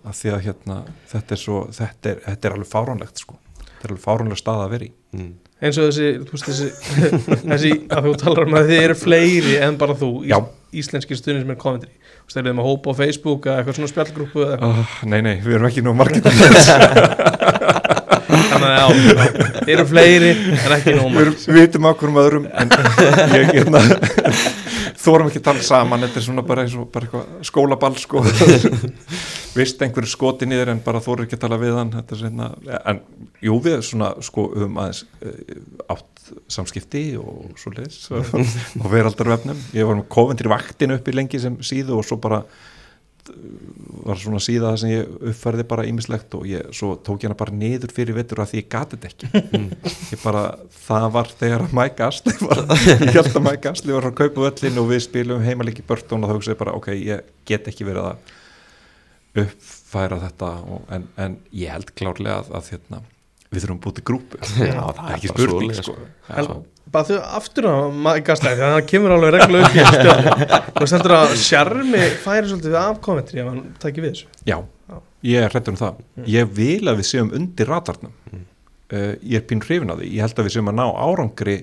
af því að hérna þetta er, svo, þetta er, þetta er alveg fáránlegt sko. þetta er alveg fáránleg stað að vera í mm. eins og þessi, þú veist þessi, þessi að þú talar um að þið eru fleiri en bara þú, Já. ís, íslenski stundin sem er komendri, þú eru með hópa á Facebook eða eitthvað svona spjallgrúpu oh, Nei, nei, við erum ekki nú margir þannig að já, þeir eru fleiri en ekki nóma erum, við vitum á hverjum öðrum en ég hérna þórum ekki að tala saman, þetta er svona bara, bara eitthvað skólaball sko. Vist einhverju skoti niður en bara þóru ekki að tala við hann þetta er svona, en jú við svona sko um aðeins uh, átt samskipti og svo leis og veraldarvefnum, ég var með kovendir vaktin upp í lengi sem síðu og svo bara var svona síða það sem ég uppfærði bara ímislegt og ég svo tók ég hana bara niður fyrir vettur að því ég gati þetta ekki. Ég bara, það var þegar Mike Astley var, ég held að Mike Astley var að kaupa öllin og við spilum heimalíki Burton og þá hugsaði bara, ok, ég get ekki verið að uppfæra þetta og, en, en ég held klárlega að, að hérna, við þurfum bútið grúpu. Já, það er ekki spurning svoleiðis, sko. Bara þau aftur á gaslæði þannig að það kemur alveg reglulega upp í stjórn og þess heldur að sjarmi færi svolítið af kommentri ef hann tækir við þessu. Já, ég er hrættur um það. Ég vil að við séum undir ratarnum uh, Ég er pín hrifin að því. Ég held að við séum að ná árangri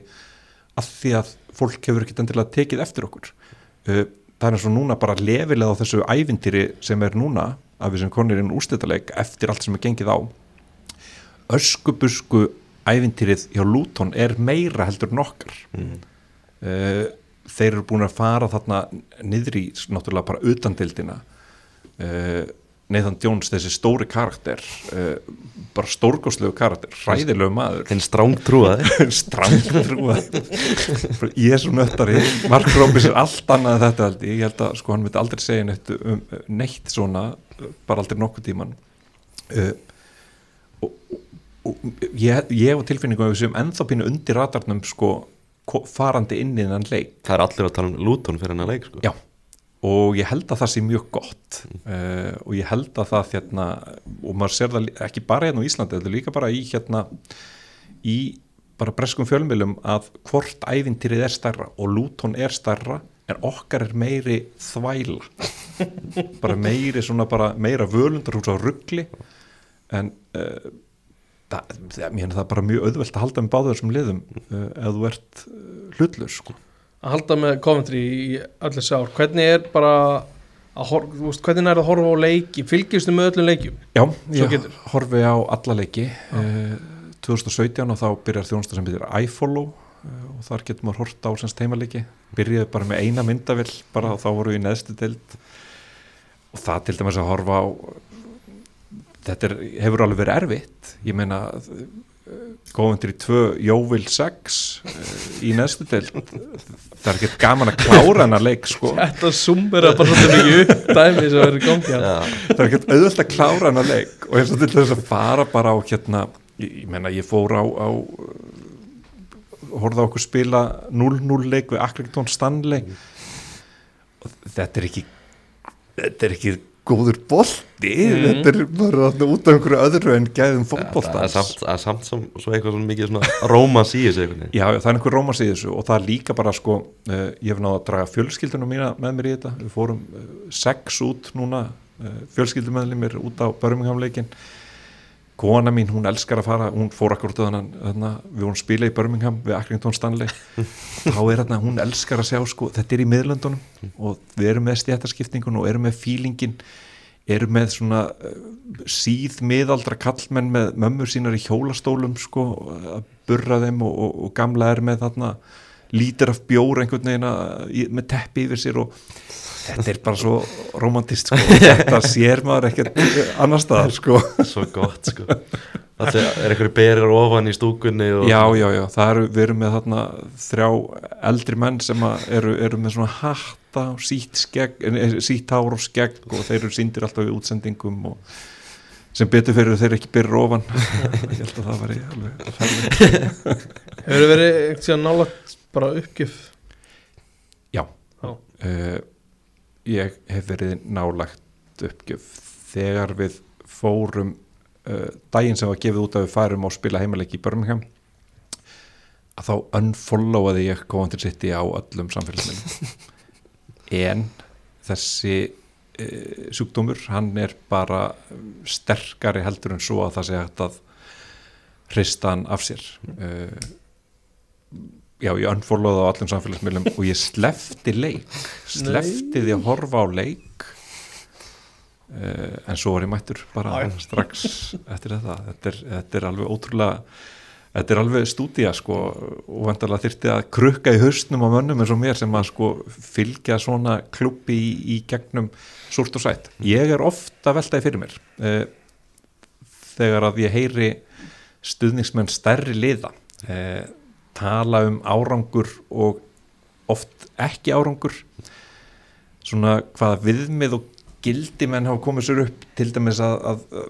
að því að fólk hefur ekkit endilega tekið eftir okkur. Uh, Það er og núna bara lefilega á þessu ævintýri sem er núna að við sem konir inn úrstættaleg eftir allt sem er gengið á. Öskubusku ævintýrið hjá Luton er meira heldur en okkar. Mm. uh, þeir eru búin að fara þarna niður í náttúrulega bara utandildina uh, Nathan Jones þessi stóri karakter uh, bara stórgóðslegu karakter hræðilegu maður. Þinn stráng trúaði strangtrúa ég er svo nöttari Mark Robbins er allt annað en þetta held ég, ég held að sko hann myndi aldrei segja neitt, um, neitt svona bara aldrei nokkuð tíman og ég, ég hef tilfinningu séum ennþá pínu undir ratarnum sko ko- farandi inn í þennan leik. Það er allir að tala um Luton fyrir hennar leik sko. Já, og ég held að það sé mjög gott uh, og ég held að það hérna, og maður sér það ekki bara hérna á Íslandi, þetta er líka bara í hérna í bara breskum fjölmjölum að hvort ævintýrið er stærra og Luton er stærra en okkar er meiri þvæla. Bara meiri svona bara meira völundarhús á ruggli en uh, það, það, það bara mjög auðvelt að halda með báður þessum liðum uh, ef þú ert uh, hlutlur sko. Að halda með kommentri í öllu sár hvernig er bara að hor, þú veist, hvernig er að horfa á leiki? Fylgjustu með öllum leikjum? Já, ég horfi á alla leiki. Uh, 2017 og þá byrjar þjónusta sem byrjar iFollow uh, og þar getur maður hort á semst heimaleiki. Byrjaði bara með eina myndavill bara og þá voru við í neðstu deild. Og það til dæmis að horfa á þetta er, hefur alveg verið erfitt. Ég meina góðundir í tvö Jóvil 6 uh, í neðstu deild. Það er ekki gaman að klára hennar leik sko. Þetta sumur að bara svolítið mikið upp dæmi sem verður. Já, það er ekkert auðvöld að klára hana leik. Og eins og til þess að fara bara á hérna, ég, ég menna ég fór á, á á okkur spila 0-0 leik við Accrington Stanley. Og þetta er ekki þetta er ekki góður bolti. Þetta er bara út af einhverju öðru en gæðum er fótboltans. samt, það er samt sem, svo eitthvað svona mikið svona rómans í þessu. Já, það er einhver rómans í þessu og það er líka bara sko, uh, ég hef náða að draga fjölskyldunum mína með mér í þetta, við fórum uh, sex út núna, uh, fjölskyldumeðlimir út á Birmingham-leikin kona mín, hún elskar að fara hún fór akkur út af þarna, við vorum spila í Birmingham við Accrington Stanley. Þá er þarna, hún elskar að sjá sko, þetta er í miðlöndunum og við erum með stjættaskiptingun og erum með fílingin erum með svona uh, síð miðaldra kallmenn með mömmur sínar í hjólastólum sko, að burra þeim og, og, og gamla er með þarna lítir af bjór einhvern veginn að- í- með teppi yfir sér og þetta er bara svo romantist sko. þetta sér maður ekkert annar staðar sko. Svo gott sko Það er einhverju berir ofan í stúkunni og já, já, já, það eru, við erum með þarna þrjá eldri menn sem að eru, eru með svona hatta og sítt skegg, eh, sítt hár og skegg og þeir eru síndir alltaf í útsendingum og sem betur fyrir þeir ekki byrja ofan ég held að það væri alveg færlega Hefur verið eitthvað síðan nálagt bara uppgjöf? Já, uh, ég hef verið nálagt uppgjöf. Þegar við fórum uh, daginn sem var gefið út að við færum og spila heimaleiki í Birmingham að þá unfollowaði ég Coventry City á öllum samfélagsmiðlum. En þessi uh, sjúkdómur hann er bara sterkari heldur en svo að það sé hægt að hrista hann af sér. Uh, já, ég unfollowaði á allum samfélagsmiðlum og ég slefti leik slefti því að horfa á leik uh, en svo var ég mættur bara já. strax eftir þetta þetta er, þetta er alveg ótrúlega þetta er alveg stúdía sko og vantarlega þyrfti að krukka í haustnum á mönnum eins og mér sem að sko fylgja svona klubbi í, í gegnum súrt og sætt. Ég er ofta veltaði fyrir mér uh, þegar að ég heyri stuðningsmenn stærri liða uh, tala um árangur og oft ekki árangur. Svona hvaða viðmið og gildi menn hafa komið sér upp til dæmis að, að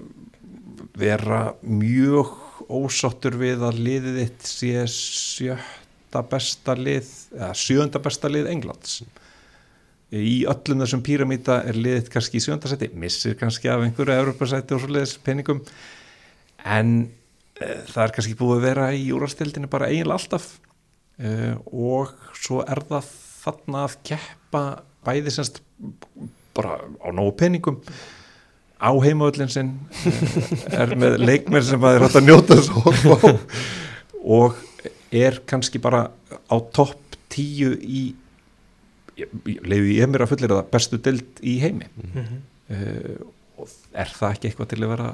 vera mjög ósáttur við að liðið þitt sé sjötta besta lið eða sjönda besta lið Englands. Í öllum þessum píramíta er liðið kannski í sjönda seti missir kannski af einhverju Evropasæti og svoleiðis peningum. En það er kannski búið að vera í úrastildinu bara eiginlega alltaf. Uh, og svo er það þarna að keppa bæði semst bara á nógu peningum á heimavöllin sinn eh, er með leikmenn sem að er hægt að njóta á og er kannski bara á topp tíu í leiði ég mér að fullir það bestu dild í heimi. Uh, og er það ekki eitthvað til að vera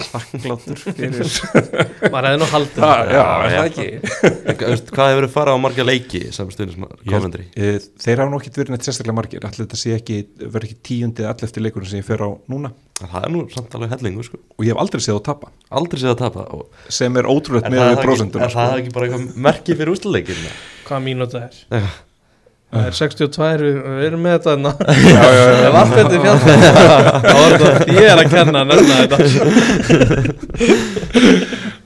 þakkláttur fyrir? Maður hefði nú haldið? Það, já, er já. það ekki? Hvað hefur farið á marga leiki samstöðin sem komendri? Eh, þeir hafa nokkið verið neitt sérstaklega margir. Allir þetta sé ekki, verður ekki tíundi allir eftir leikurinn sem ég fer á núna. Það er nú samt alveg hellingu sko. Og ég hef aldrei séð á tapa. Aldrei séð að tapa og, sem er ótrúlegt Er með það við ekki, prósenduna er það ekki bara eitthvað merki fyrir úsluleikin? Hvað mínúta er? Já, Það er 62, við, við erum með þetta enna já, já, já. Ef allt þetta er fjall er ég er að kenna að nefna þetta.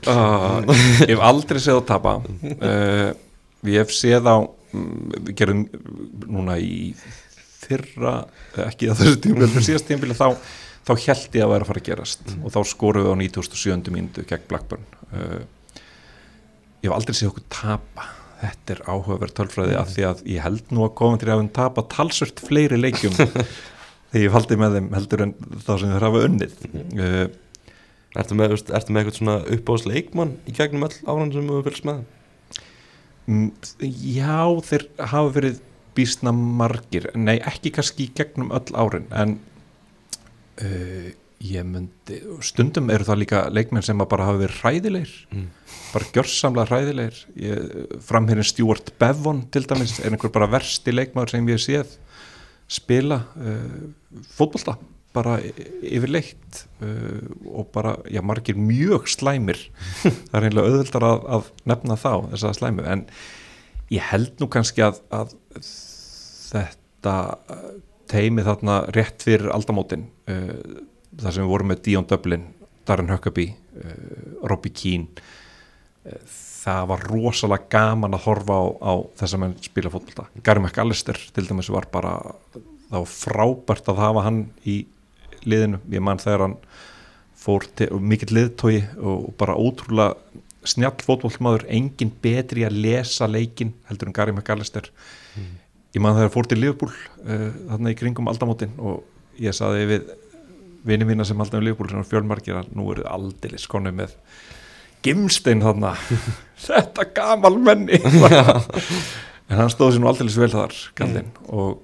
Uh, ég hef aldrei séð á tapa. Uh, ég hef séð á mm, við gerum núna í fyrra eh, ekki á þessu tímbil, fyrir síðast tímbil þá, þá held ég að vera að fara að gerast. Og þá skorum við á 97. mínútu gegn Blackburn. Uh, ég hef aldrei séð okkur tapa þetta er áhugaverð tölfræði af því að ég held nú að koma til að hafa tapa talsvört fleiri leikjum þegar ég faldi með þeim heldur en þá sem þeir hafa unnið. Uh, ertu með, ertu með eitthvað svona uppáðs leikmann í gegnum öll áran sem þú fylgst með? Mm, Já, þeir hafa verið býstna margir, nei ekki kannski í gegnum öll árin en uh, ég myndi stundum eru það líka leikmenn sem bara hafa verið hræðilegir. Mm. bara gjörsamlega hræðilegir. Framherrin Stuart Bevon til dæmis er einhver bara versti leikmaður sem ég séð spila uh, fótbolta bara yfirleitt uh, og bara, já, margir mjög slæmir. Það er einlega auðvöldar að, að nefna þá, þess að slæmu. En ég held nú kannski að, að þetta uh, teimi þarna rétt fyrir aldamótin uh, þar sem við vorum með Dion Dublin, Darren Huckabee uh, Robbie Keane uh, það var rosalega gaman að horfa á, á þess að menn spila fótbolta. Gary McAllister til dæmis var bara það var frábært að hafa hann í liðinu, ég man þegar hann fór mikill liðtói og bara ótrúlega snjall fótbollmaður, engin betri að lesa leikin heldur en Gary McAllister. Ég man þegar fór til Liverpool uh, þarna í kringum aldamótin og ég saði við vinni mína sem haldaði um var fjölmargir að nú eru aldeilis konum með gimstein þarna. Þetta gamal menni. En hann stóð sér nú aldeilis vel þar kallinn og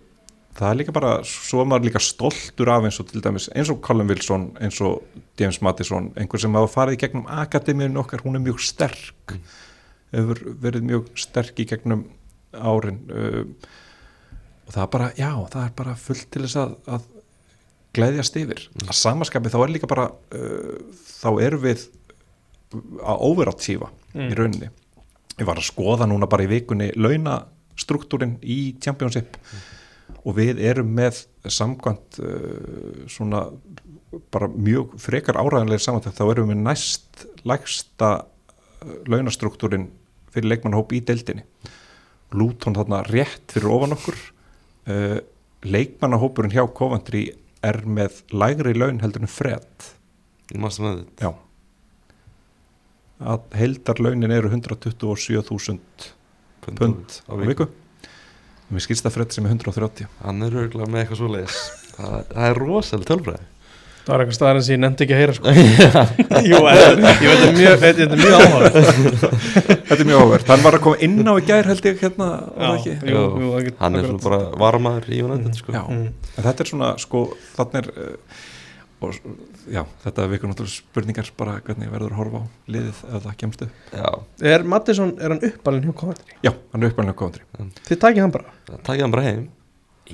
það er líka bara, svo er maður líka stoltur af eins og til dæmis, eins og Colin Wilson eins og James Madison, einhver sem hafa farið í gegnum akademíun okkar, hún er mjög sterk. Hefur verið mjög sterk í gegnum árin uh, og það er bara, já, það er bara fullt til þess að, að gleðjast yfir. Að samaskapi þá er líka bara uh, þá erum við að overatífa í rauninni. Ég var að skoða núna bara í vikunni launastruktúrin í Championship og við erum með samkvæmt uh, svona bara mjög frekar áræðanlega samantækt þá erum við næst lægsta uh, launastruktúrin fyrir leikmannhóp í deildinni. Luton þarna rétt fyrir ofan okkur. Uh, leikmannahópurinn hjá Coventry er með lægri laun heldur en fred. Ég mást með þetta. Já. Að heildarlaunin eru 127.000 pund á viku. mér skilst það fred sem er 130 Hann er örgulega með eitthvað svo leiðis Það, það er rosalega tölfræði Það var eitthvað staðar sem ég nefndi ekki að heyra sko. Jú, en, ég veit að mjög, þetta er mjög áhuga þetta er mjög áverð, hann var að koma inn á í gær held ég hérna, ekki? Jú, jú, Hann er svona bara varmaður í United sko. já, en þetta er svona sko, þannig er uh, og, já, þetta er vikur náttúrulega spurningar bara hvernig verður að horfa á liðið ef það kemst upp. Já, Er Mattisson, er hann uppalinn hjá Coventry? já, hann er uppalinn á Coventry. Þið takið hann bara? Takja hann bara heim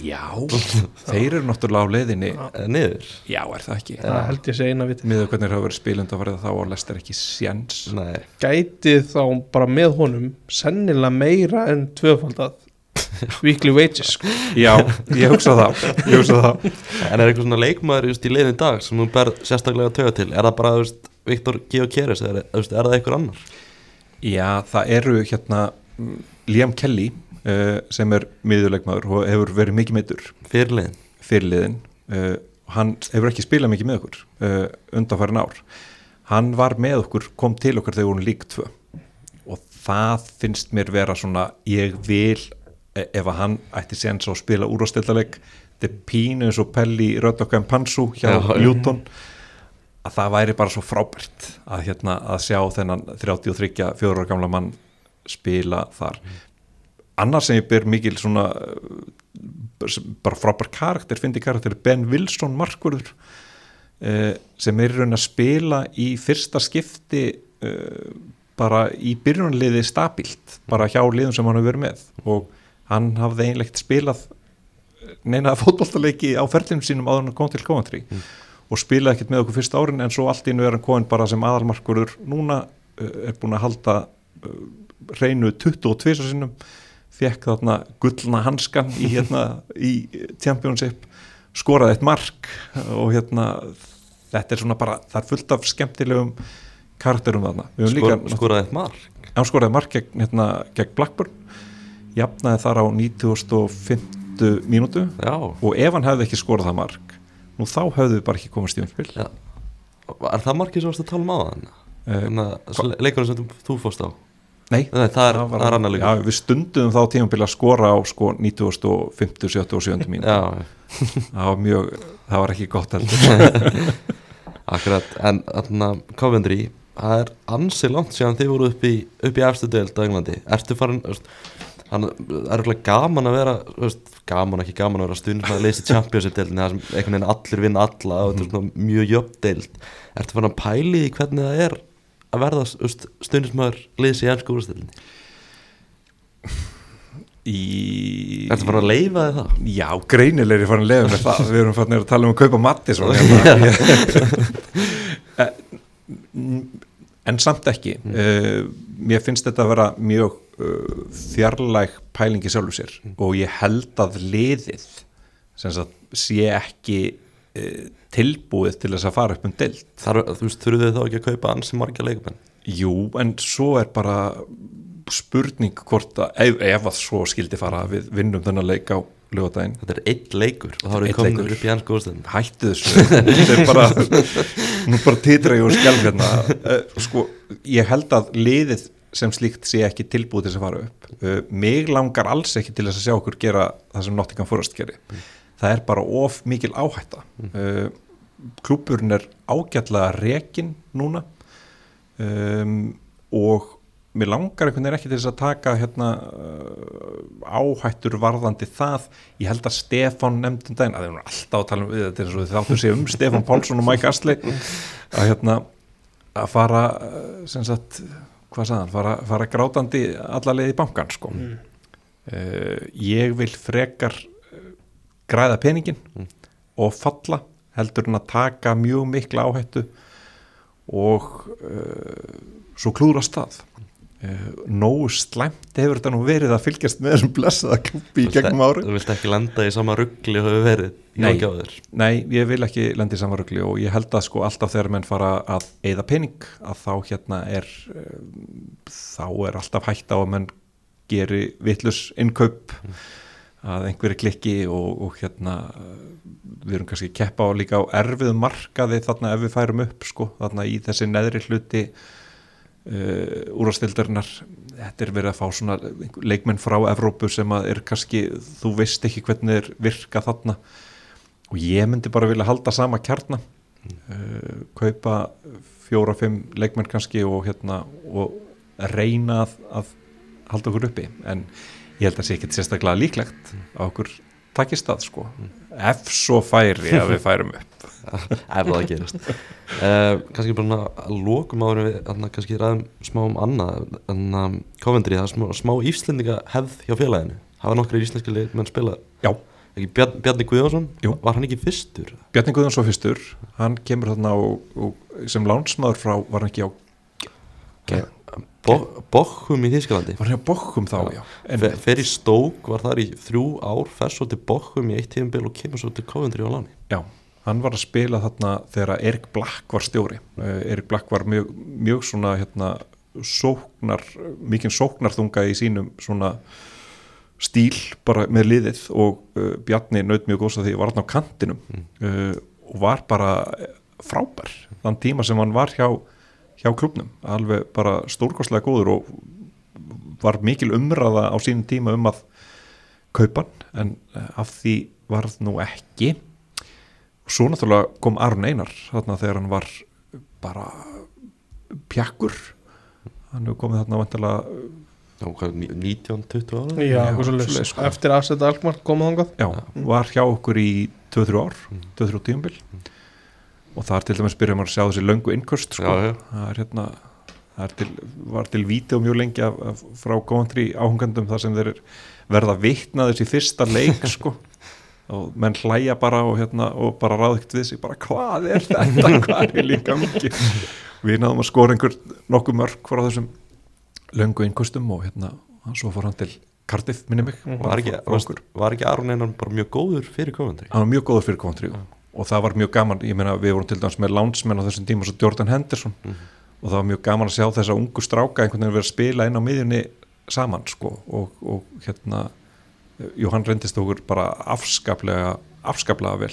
já, þeir eru náttúrulega á leiðinni eða niður. Já, er það ekki? Það held ég sé eina viti miður hvernig það verið spilund að verða þá og lest er ekki sjens Nei, Gæti þá bara með honum sennilega meira en tvöfaldað weekly wages sko. já, ég hugsa það. Ég hugsa það. En er eitthvað svona leikmaður just, í leiðin í dag sem þú ber sérstaklega að töga til? Er það bara, þú veist, Viktor Georg eða er, er það eitthvað annar? Já, það eru hérna mm, Liam Kelly uh, sem er miðurleikmaður og hefur verið mikið meittur Fyrirliðin fyrirliðin uh, hann hefur ekki spilað mikið með okkur uh, undanfærin ár. Hann var með okkur, kom til okkur þegar við vorum lík tvö. Og það finnst mér vera svona ég vil, e- ef að hann ætti séns á að spila úrvastildaleik þetta er pínu eins og Pelli Röddokkan Pansu hjá Já, já. Luton að það væri bara svo frábært að, hérna, að sjá þennan 33 fjórar ára gamla mann spila þar annars sem ég ber mikil svona uh, bara frábær karakter, fyndi karakter Ben Wilson markvörður uh, sem er raun að spila í fyrsta skipti uh, bara í byrjunliði stabílt bara hjá liðum sem hann hefur verið með. Og hann hafði einlegt spilað neina fótbolltaleiki á ferlinum sínum áður en hann kom til Coventry. Og spilaði ekkert með okkur fyrsta árin en svo allt einu er hann komin bara sem aðalmarkurður núna er búin að halda reynu 22 sinnum fekk þarna gullna hanskan í, hérna, í Championship skoraði eitt mark og hérna þetta er svona bara, það er fullt af skemmtilegum karakterum þarna. Höfum Skor, líka, Skoraði eitt mark? Hann skoraði mark gegn, hérna, gegn Blackburn jafnaði þar á 9050 mínútu Já, og ef hann hefði ekki skorað það mark nú þá hefðu við bara ekki komast í umspil já. Er það markið sem varst að tala um á þann? Þannig að leikurinn sem þú- þú fórst á Nei, Nei, það er, var- það er annar leikur Já, við stundum þá tímabili að skora á sko 9050, 70 og 70 mínu Já, það var mjög, það var ekki gott heldur. Akkurat En þarna Coventry Það er ansi langt síðan þið voru upp í, upp í efstu deild á Englandi. Ertu farin þú veist, Þannig er eitthvað gaman að vera veist, Gaman ekki gaman að vera stundum að leysa Championship deildin Það sem einhvern veginn allir vinna alla og þetta er svona mjög jöfn deild. Ertu farin að pæli í hvernig það er að verða stundismæður leysi í ennsku úrstildinni í Ertu farin að leifa þið það? Já, greinileg ég farin að lefa með það. Við erum farin að tala um að kaupa Mattis hérna. Eh, en samt ekki. Uh, mér finnst þetta að vera mjög uh, fjarlæg pælingi sjálfur sér. Og ég held að liðið sem sagt, sé ekki tilbúið til þess að fara upp um deild. Þar, þú veist, þurfið þið þá ekki að kaupa ansi marga leikmenn? Jú, en svo er bara spurning hvort að ef, ef að svo skildi fara við vinnum þennan leik á lögadaginn Þetta er einn leikur og þá eru leikur. upp í ennsku úrstildinni hættu þessu. Þetta er bara nú bara titra ég og skjálf hérna. Uh, sko, ég held að liðið sem slíkt sé ekki tilbúið til þess að fara upp. Uh, mig langar alls ekki til þess að sjá okkur gera það sem Nottingham Forest gerir það er bara of mikil áhætta. Uh, klúburinn er ágætlega rekin núna. Um, og mér langar einhvern veginn ekki til þess að taka hérna uh, áhættur varðandi það. Ég held að Stefán nefndum daginn að þeir eru alltaf að tala um við þetta er eins og þið þáttu sé um Stefán Pálsson og Mike Astley að hérna að fara sem sagt hvað sagði hann, fara, fara grátandi alla leið í bankan sko. Mm. uh, ég vil frekar græða peningin Mm. og falla heldur en að taka mjög mikla áhættu og uh, svo klúra stað. Uh, nógu slæmt hefur þetta nú verið að fylgjast með þessum blessaða klubbi í gegnum ári Þú vilt ekki lenda í sama ruggli og hefur verið Nei. Nei, ég vil ekki lendi í samarugli og ég held að sko alltaf þegar menn fara að eigða pening að þá hérna er um, þá er alltaf hægt á að menn geri vitlus innkaup að einhverju klikki og, og hérna við erum kannski að keppa á líka á erfiðum markaði þarna ef við færum upp sko þarna í þessi neðri hluti uh, úrastildarinnar þetta er verið að fá svona leikmenn frá Evrópu sem að er kannski þú veist ekki hvernig er virka þarna. Og ég myndi bara vilja halda sama kjarna uh, kaupa fjóra-fimm leikmenn kannski og hérna og reyna að, að halda okkur uppi. En ég held að sé ekki sérstaklega líklegt að okkur takist það sko. Ef svo færi að við færum upp. Ef það gerast uh, kannski bara að lokum áður en við þarna, kannski ræðum smá um annað. En um, Coventry, það er smá, smá íslendinga hefð hjá félaginu. Hafa nokkri íslenski leikmenn spilað? Já, Bjarni, Bjarni Guðjónsson, Jú. var hann ekki fyrstur? Bjarni Guðjónsson fyrstur. Hann kemur þarna og, og sem lánsmaður frá, var hann ekki á Bo Bochum í Þískalandi var á Bokkum þá, já, en, Fe, fer í Stók, var þar í þrjú ár fer svo til Bochum í eitt tíðumbil og kemur svo til Coventry á láni já hann var að spila þarna þegar Erik Black var stjóri. Uh, Erik Black var mjög, mjög svona hérna sóknar, mikinn sóknarþunga í sínum svona stíl bara með liðið og uh, Bjarni naut mjög góðs að því var hann á kantinum. Uh, og var bara frábær. Þann tíma sem hann var hjá, hjá klubnum, alveg bara stórkostlega góður og var mikil umræða á sínum tíma um að kaupa hann en uh, af því varð nú ekki. Og svo náttúrulega kom Aron Einar þarna þegar hann var bara pjakkur. Hann hefur komið þarna vantilega Já, hvað, 19-20 ára? Já, Já, sko. eftir aðsett Alkmaar komað já, var hjá okkur í 2-3 ár, 2-3 tíumbil og þar til dæmis byrjum að sjá þessi löngu innköst sko. Það er hérna það er til, var til vídeo mjög lengi af, af, frá Coventry áhungandum þar sem þeir verða vitna þessi fyrsta leik sko. Og menn hlæja bara og, hérna, og bara ráðikt við sig bara hvað er þetta, hvað er líka mikið við náðum að skora einhver nokkuð mörg frá þessum löngu innkustum og hérna svo fór hann til Cardiff minni mig. Var ekki, var ekki Aron Einar bara mjög góður fyrir Coventry? hann var mjög góður fyrir Coventry. Og það var mjög gaman, ég meina við vorum til dæmis með lánsmenn á þessum tíma svo Jordan Henderson. Og það var mjög gaman að sjá þessa ungu stráka einhvern veginn vera að spila inn á miðjunni saman sko. Og, og hérna jú hann reyndist okkur bara afskaplega afskaplega vel.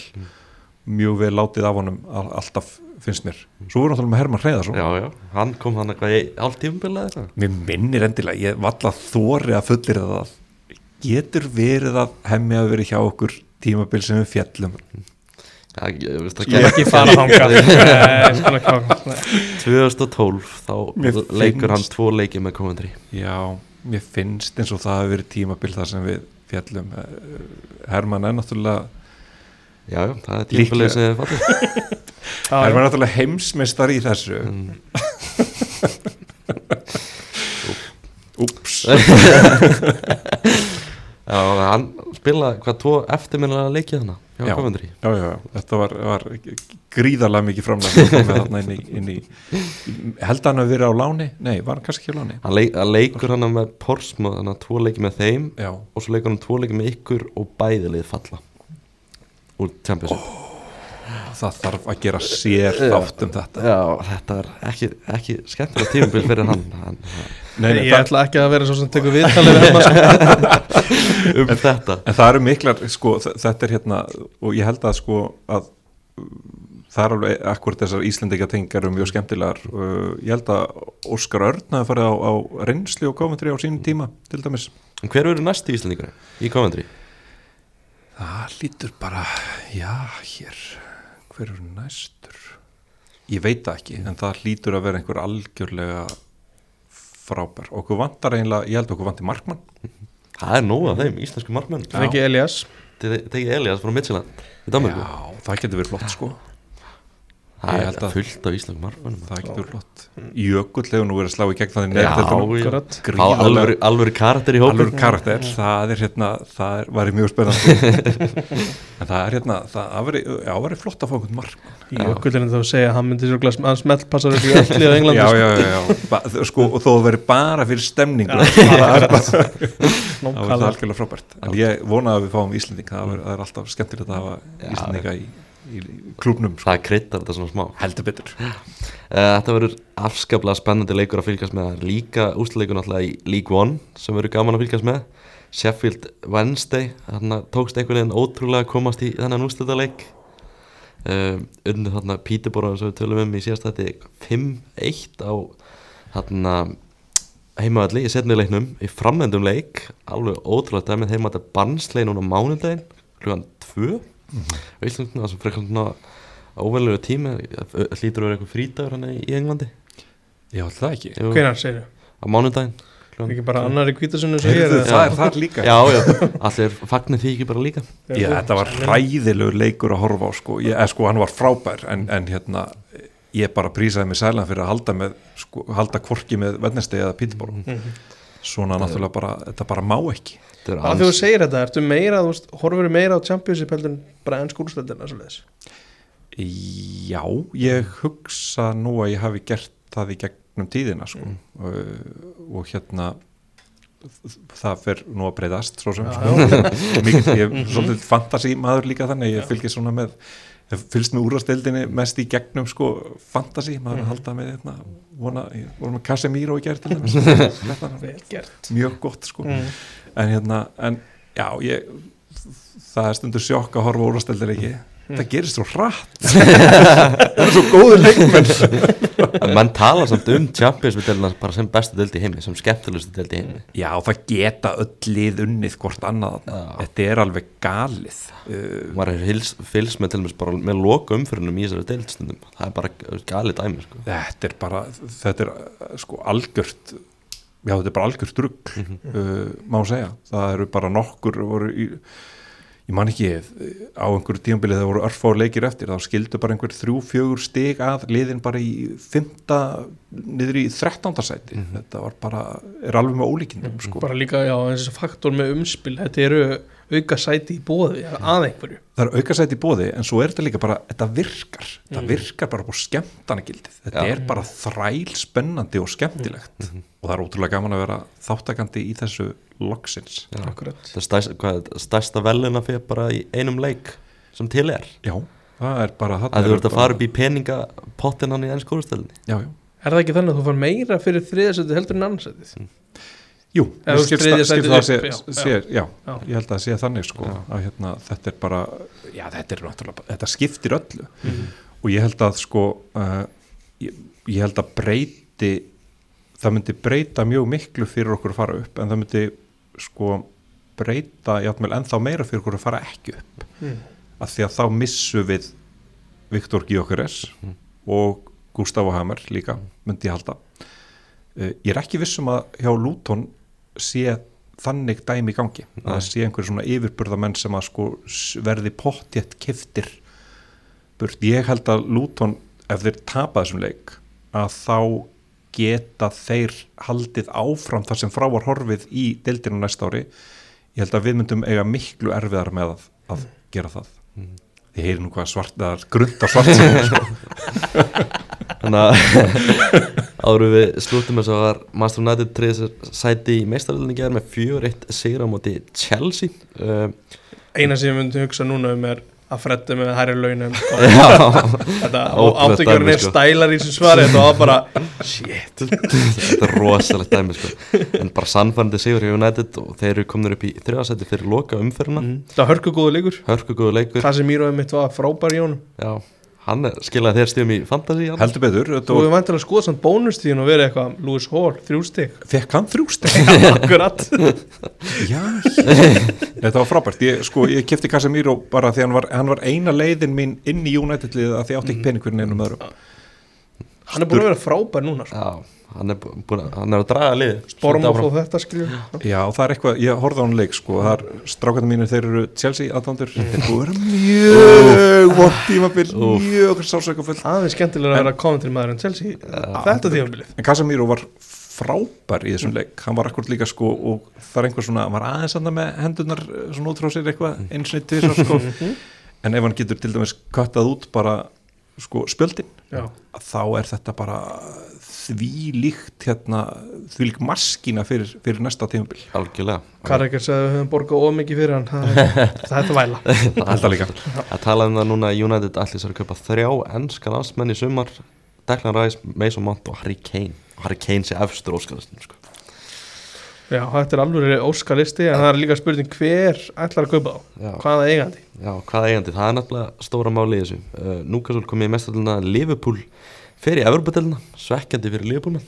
Mjög vel látið af honum all- alltaf finnst mér, svo voru náttúrulega með Herman Hreiðarsson. Já, já, hann kom hann eitthvað í hálf tíumbil eða eitthvað? mér minnir endilega, ég valla þóri að fullir það. Getur verið að hemmi að verið hjá okkur tímabil sem við fjallum Já, ég veist það Ég er ekki fara þangað. Nei, svona hvað- nei. 2012 þá Mér leikur hann finnst- tvo leiki með Coventry. Já, mér finnst eins og það hafi verið tímabil þar sem við fjallum. Eh, Herman er náttúrulega Já, það er tíumbilið sem þið fattir Já, Herman er náttúrulega heimsmeistar í þessu. Úps. Já, hann spilaði hvað tvo eftirminnilega leikið hjá Já. Já, já, já, þetta var, var gríðarlega mikið framlega inn í, inn í held hann að vera á láni? Nei, var hann kannski ekki á láni? Hann, leik, hann leikur hann með Porsma þannig að tvo leiki með þeim Já, og svo leikur hann tvo leiki með ykkur og bæðilið falla úr Championship það þarf að gera sér þátt um þetta. Já, þetta er ekki, ekki skemmtilega tíumbil fyrir hann, hann Nei, nei, Ég ætla ekki að vera svo sem tekur viðtalið sko. um þetta. En það eru miklar, sko, þetta er hérna og ég held að sko að það er alveg akkurat þessar Íslendinga tengar um mjög skemmtilegar. Uh, ég held að Óskar Örn hafi farið á, á reynsli og komendri á sínum tíma til dæmis. En hver verður næsti Íslandingur í Coventry? Það lítur bara, já, hér hver er næstur? Ég veit það ekki, en það lítur að vera einhver algjörlega frábær. Okkur vantar eiginlega, ég held okkur vantir markmann. Það er nóg af þeim, íslensku markmenn Það er ekki Elias. Tekið Elias frá Midtjylland í Danmarku Já, það getur verið flott sko Það er fullt á Ísland margmennum það getur flott Jökull hefur nú verið að slá í gegn já. Akkurat. Fá alvöru, alvöru karakter í hópin alveg karakter, það er hérna það er, væri mjög spennandi en það er hérna, það væri flott að fá einhvern mark í ökullinu þá að segja að hann myndi svo glas að smelt passar upp í öllu á Englandi já, sko. já, já, já. Ba, sko, og þó það veri bara fyrir stemningu það er það Nákvæmlega. algjörlega frábært en ég vona að við fáum Íslending það, er- það er alltaf skemmtilegt að hafa Já. Íslendinga í, í, klúbnum sko. Það kryddar þetta svona smá. Heldur betur. Eh, Þetta verður afskaplega spennandi leikur að fylgjast með. Líka úsleikur náttúrulega í League One sem verður gaman að fylgjast með. Sheffield Wednesday þarna tókst einhvern veginn ótrúlega að komast í þennan úrslitaleik. Um, unnu þarna Peterborough sem við tölum um í síðast þetta 5-1 á þarna heimavalli í setni leiknum í framlendum leik. Alveg ótrúlega dæmið. Heima þetta barnsleik núna á mánudaginn klugan 2 mm -hmm. Íslandina sem frekar svona óvelulega tími hlýtur að vera eitthvað frítagur hann í Englandi? Já, það ekki. Hvenær segir á mánudaginn ekki bara annari kvítasunni sem ég Heyrðu, er það er þar líka. Já, já, allir fagnir því ekki bara líka? Já, þetta var hræðilegur leikur að horfa á sko, ég, eh, sko hann var frábær en, en hérna, ég bara prísaði mig sælan fyrir að halda með, sko, halda kvorki með Wednesday eða Peterborough. Mhm. Svona náttúrulega bara, þetta bara má ekki. Þetta er að þú segir þetta, ertu meira þú veist, horfur meira á Championship heldur bara enn leiðis Já, ég hugsa nú að ég hafi gert það í gegnum tíðina sko. og, og hérna það fer nú að breyðast svo sem Já, sko. mikið, ég er svolítið fantasy maður líka þannig, ég fylgir svona með fylgst með úrvasteldinni mest í gegnum sko fantasy, maður að halda með hérna, vona, ég voru með Casemiro í gerð til gert. Mjög gott sko. Mm. en hérna, en já ég, það er stundur sjokk að horfa úrvasteldin ekki það gerist svo hratt. Það er svo góður leikmenn. En mann tala samt um Champions bara sem bestu deild í heimi sem skemmtilegustu deild í heimi. Já, það geta öll lið unnið hvort annað. Já. Þetta er alveg galið. Uh, maður er fylgst með til dæmis bara með loka umfyrinum í þessari deild stundum. Það er bara galið dæmi sko. Þetta er bara þetta er uh, sko algjört já, þetta er bara algjört drugg uh, má segja, það eru bara nokkur voru í ég man ekki á einhverju tímabilið það voru örfá leikir eftir, þá skildu bara einhver þrjú, fjögur stig að liðin bara í fymta, niður í þrettándarsæti, þetta var bara er alveg með ólíkindum sko. bara líka, já, þessi faktor með umspil þetta eru auka sæti í bóði að einhverju. Það er aukasætt í bóði en svo er þetta líka bara, þetta virkar. Þetta virkar bara på skemmtanagildið. Þetta Já. er bara þræl spennandi og skemmtilegt. Og það er ótrúlega gaman að vera þáttakandi í þessu loksins. Akkurat. Það er stærsta, hvað, stærsta velina fyrir bara í einum leik sem til er? Já, það er bara þarna að þú ert að fara upp í peningapottin hann í enn skólustöldinni já, já, er það ekki þannig að þú far meira fyrir þriðasæti heldur en annarsætið jú, þriðja það- skilst sætið það upp, sé, já, sé, já, Já. ég held að það sé þannig sko, Já. að hérna, þetta er bara já, þetta er náttúrulega, þetta skiptir öllu og ég held að sko uh, ég, ég held að breyti það myndi breyta mjög miklu fyrir okkur að fara upp en það myndi sko breyta játmjöl ennþá meira fyrir okkur að fara ekki upp Mm. að því að þá missu við Viktor Gyökeres Mm. og Gustavo Hammer líka myndi ég halda uh, ég er ekki vissum að hjá Luton sé þannig dæmi í gangi að Nei. það sé einhver svona yfirburðamenn sem að sko verði pottjett kiftir burt, ég held að Luton ef þeir tapa þessum leik að þá geta þeir haldið áfram þar sem frá var horfið í deildinu næsta ári ég held að við myndum eiga miklu erfiðar með að, að gera það Mhm. þið heyri nú hvað svart það er grunda svart. Þannig að en við slúttum þess að var Master United triðis sæti í meistaröldinni gerð með 4-1 sigra á móti Chelsea. Uh, eina sem ég myndi hugsa núna um er að fredda með hærri launum áttökjörn dæmi, er sko. stælar í þessu svari þetta var bara shit. Þetta er rosalegt dæmi sko. en bara sannfærandi sigur hjá United og þeir eru komin upp í þriðasæti fyrir loka umferðina Mm. það var hörku góðu leikur. Hörku góðu leikur. Casemiro mitt var frábær í honum. Já, hann skilaði þér stíðum í fantasy hann. heldur betur þú var, vantilega skoðað samt bónustíðin og verið eitthvað Lewis Hall, þrjú stig. Fekk hann þrjúst akkurat. Já, þetta var frábært. Ég, sko, ég kefti Casemiro bara því hann var, hann var eina leiðin mín inn í United liðið að því átti ekki pening fyrir neinum öðrum. Hann er búin að vera frábær núna sko. já, hann er, búin, að- hann er að draga lið Borm og fóð þetta skilju Já, það er eitthvað, ég horfði á hann leik sko, það er strákarnir mínir, þeir eru Chelsea aðdándur, þeir búið að vera mjög vott tímabil, mjög sásökafull aðeins skemmtilega að vera kommentri maður en Chelsea þetta tímabilið. En Casemiro var frábær í þessum leik, hann var akkur líka sko og það er einhver svona, hann var aðeins annað með hendunar svona út frá sér eitthvað eins og til þess sko, en ef hann getur til dæmis kattað út bara sko spjöldin, Já. þá er þetta bara því líkt hérna, því líkt maskína fyrir, fyrir næsta tímabil. algjörlega. Sagði að við höfum borgað ómikið fyrir hann. Það er- það þetta væla. Alltaf líka. að tala um það núna að United allir sér að kaupa þrjá ennska landsmenn í sumar Declan Rice, Mason Mount og Harry Kane. Harry Kane sé efstur óskalastin sko. Já, þetta er alveg óskalisti en það er líka spurning hver ætlar að kaupa þá? Hvaða eigandi? Já, hvað eigandi, það er nefnilega stóra máli í þessu. Uh, Núkasól kom í mestarluna Liverpool í Evropadelina, svekkjandi fyrir Liverpool menn.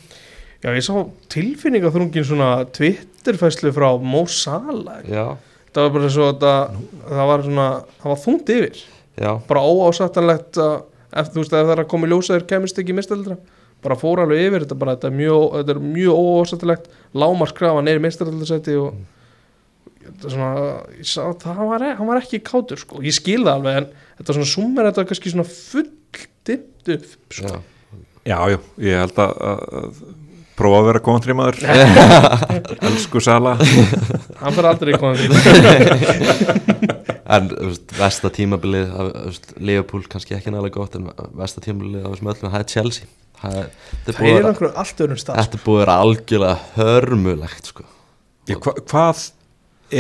Já, ég sá tilfinninga þrungin svona Twitterfæslu frá Mo Salah. Já, það var bara svo að það, það var svona það var þungt yfir. Já, bara óásattanlegt að ef þú veist að ef það er að koma í ljósa þér kemist ekki mistaldra bara fór alveg yfir þetta bara þetta er mjög, þetta er mjög óásattanlegt lámarskrafa neyri mistaldarsæti og þetta er svona sá, það var, e- hann var ekki kátur sko. Ég skil það alveg en þetta svona summer þetta er kannski svona full dimmt upp sko. Já. Já, ég held að, að, að prófa að vera kontrimaður Elsku Sala hann fyrir aldrei fyrir En þú veist, vesta tímabilið af þú veist, Liverpool kannski ekki nægilega gott en vesta tímabilið af þessum öllum það er Chelsea það er, það er einhverjum allt öðrum stað sko. þetta er búið að vera algjörlega hörmulegt sko. Já, hva, Hvað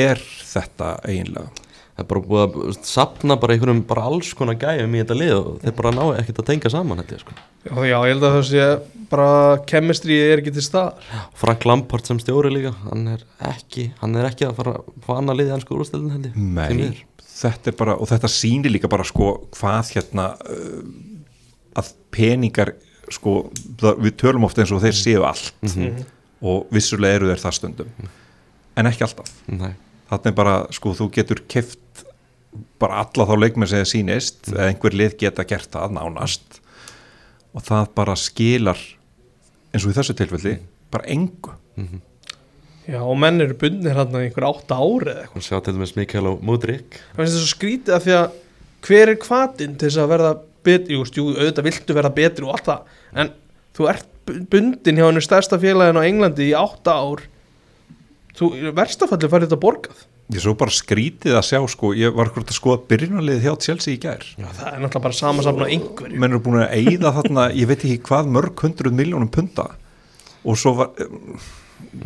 er þetta eiginlega? Það er bara búið að sapna bara einhverjum bara alls konar gæjum í þetta lið og þeir bara ná ekkert að tengja saman ég, sko. já, já, ég held að það sé bara kemistrið er ekki til stað Frank Lampard sem stjóri líka hann er ekki, hann er ekki að fara að fá annað liðið ennsku úrstöldin held ég Nei, þetta er bara og þetta sýnir líka bara sko hvað hérna uh, að peningar sko, það, við tölum ofta eins og þeir séu allt Mhm. og vissulega eru þeir það stundum. En ekki alltaf. Nei, þannig er bara, sko, þú getur keft bara alla þá leikmenn sem þið sýnist eða einhver lið geta gert það nánast. Og það bara skilar eins og í þessu tilfelli bara engu. Já, og menn eru bundnir hann einhver átta ári eða eitthvað. Sjá til dæmis Mikael og Mudrik það finnst þetta svo skrítið af því að hver er hvatinn til þess að verða betri, jú, jú, auðvitað viltu verða betri og allt það, en þú ert bu- bundin hjá hennu stærsta félagin á Englandi í átta ár þú, verstafalli farið þetta borgað ég svo bara skrítið að sjá sko, ég var hvort að skoða byrjunarlið hjá Chelsea í gær já, það er náttúrulega bara samansafn á einhverju menn eru búin að eyða þarna, ég veit ekki hvað mörg hundruð miljónum punta og svo var um,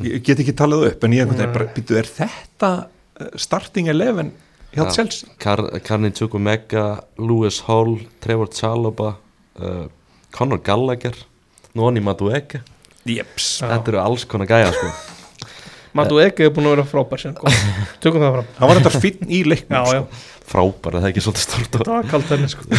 ég get ekki talað upp en ég einhvern veginn bara, býtu, er þetta uh, starting 11 hjá Já. Chelsea? Kar Karni Tjukumega, Lewis Hall Trevor Chalobah uh, Conor Gallagher Noni Madueke Jeps. Þetta eru alls konar gæja sko. Matu Ege er búin að vera frábær sem kom, tökum það fram. Hann var þetta fínn í leiknum já, já, sko. frábær, það er ekki svolítið stort það var kalt henni sko.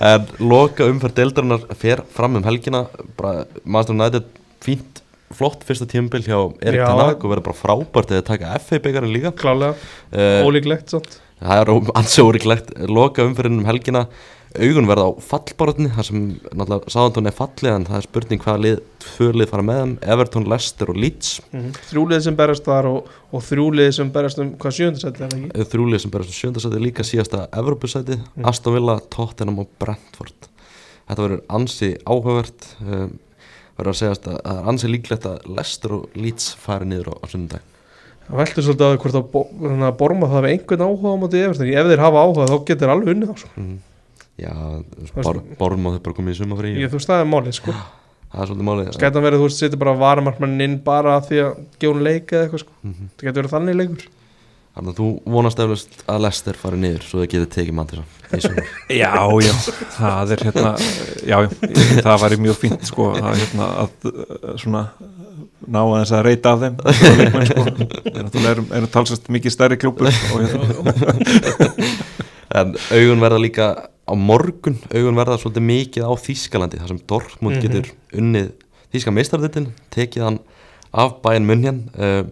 En loka umferð deildarinnar fer fram um helgina. Bara, Master United fínt flott fyrsta tímabil hjá Erik Já. Tannak og verður bara frábært eða taka FA byggarinn líka. Klálega, uh, ólíklegt samt. Það er ansið óriklegt loka umferðin um helgina augun verða á fallbarotni þar sem náttúrulega Sáðantón er fallið en það er spurning hvaða lið, tvö lið fara með þeim Everton, Leicester og Leeds mm þrjúlið sem berast þar og, og þrjúlið sem berast um hvað sjöndasætti er það ekki þrjú lið sem berast um sjöndasæti líka síðasta Evropasæti, Mm. Aston Villa, Tottenham og Brentford Þetta verður ansi áhugavert um, verður að segjast að það er ansi líklegt að Leicester og Leeds fari niður á, á sunnudag Það veldur svolítið að hvort að, bo að borma það við einhvern áhuga á móti Everton ef þeir hafa áhuga þá getur alveg unnið þá sko. mm. Já, veist- bor, Borm og þau bara komið í sumafrí ég, þú veist það er málið sko. Það er svolítið málið Skætan verið þú veist setja bara varamarkmannin inn bara af því að gefa hún leik eða eitthvað sko. Mhm. það getur verið þannig leikur Þannig að þú vonast eflust að Leicester fari niður svo þau getur tekið mann til þess já, já, það er hérna já, já, það væri mjög fínt sko, að, hérna, að svona ná að þess að reyta af þeim leikmenn, sko. þeir náttúrulega erum, erum talsast mikið stærri klúpur og hérna, En augun verða líka á morgun augun verða svolítið mikið á Þýskalandi þar sem Dortmund Mhm. getur unnið Þýska meistardittin, tekið hann af bæinn munn uh,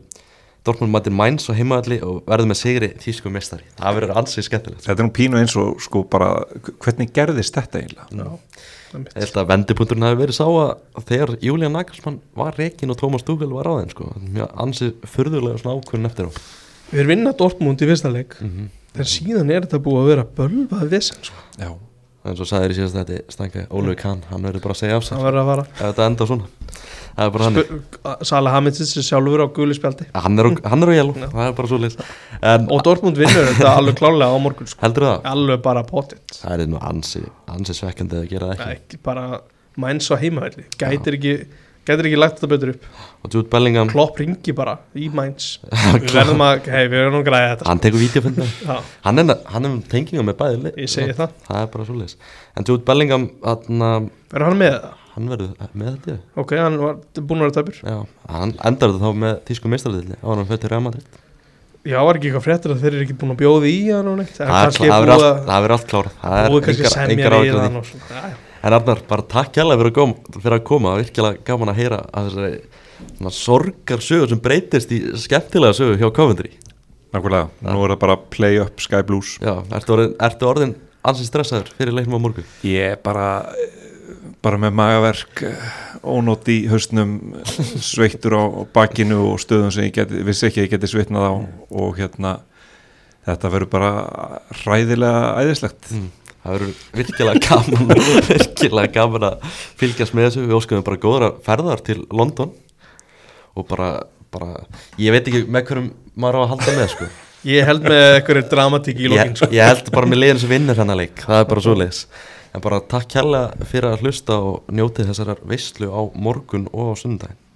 Dortmund mætir Mainz og heimaðalli og verður með sigri þýsku mestari það verður ansið skemmtilegt Þetta er nú pínu eins og sko bara hvernig gerðist þetta eiginlega? Já, einmitt. Ég held að vendipunkturinn hafi verið sá að þegar Julian Nagelsmann var reikin og Thomas Tuchel var á þeim sko. mjög ansið furðulega svona ákvörðin eftir á Við vinna Dortmund í fyrsta leik mm -hmm. En síðan er þetta búið að vera bölvað vissinn sko. Já, en svo sagðir í síðast þetta stænka Ólfi Kahn, hann verður bara að segja af sér. Það verður að fara. Ef þetta enda svona. Sala Hamiltons er sjálfur á guli spjaldi. Hann er, á- jælu, það er bara svo en og Dortmund vinnur þetta alveg klálega á morgun sko. heldur það? alveg bara potið það er nú ansi, ansi svekkandi að gera það ekki. Bara mæns á heimavelli. Gætir ekki, gætir ekki lagt þetta betur upp? Og Jude Bellingham, klopp ringi bara í mæns við verðum að, hei við verðum að græða þetta. Hann tekur Já, hann er, hann er tenginga með bæði ég segi það. það er bara svo leys en Jude Bellingham, verður hann með það? hann verður með þetta ok, hann var búin að vera tæpur. Já, hann endar þetta þá með tísku meistardilli á hann fyrir Real Madrid. Já, var ekki eitthvað fréttir að þeir eru ekki búin að bjóða í hann og neitt? Það er það allt- það klárað. Það er engar- semja En Arnar, bara takk hérlega fyrir að koma fyrir að koma, virkilega gaman að heyra að þessari svona, sorgar sögur sem breytist í skemmtilega sögur hjá Coventry. Nákvæmlega, nú er það bara play up Sky Blues. Já, ertu orðin, ertu orðin ansið stressaður fyrir leiknum á morgun? Ég bara bara með magaverk eh, ónót í hausnum sveittur á bakinu og stöðum sem ég geti, vissi ekki að ég geti svitnað á og hérna þetta verður bara hræðilega æðislegt. Mm. Það verður virkilega gaman virkilega gaman að fylgjast með þessu. Við óskum bara góðra ferðar til London og bara, bara ég veit ekki með hverjum maður á að halda með sko. Ég held með eitthvað dramatík í lokin ég, sko. ég held bara með liðin sem vinnur þennan leik. Það er bara svo leiðis en bara takk kærlega fyrir að hlusta og njótið þessarar veislu á morgun og á sundaginn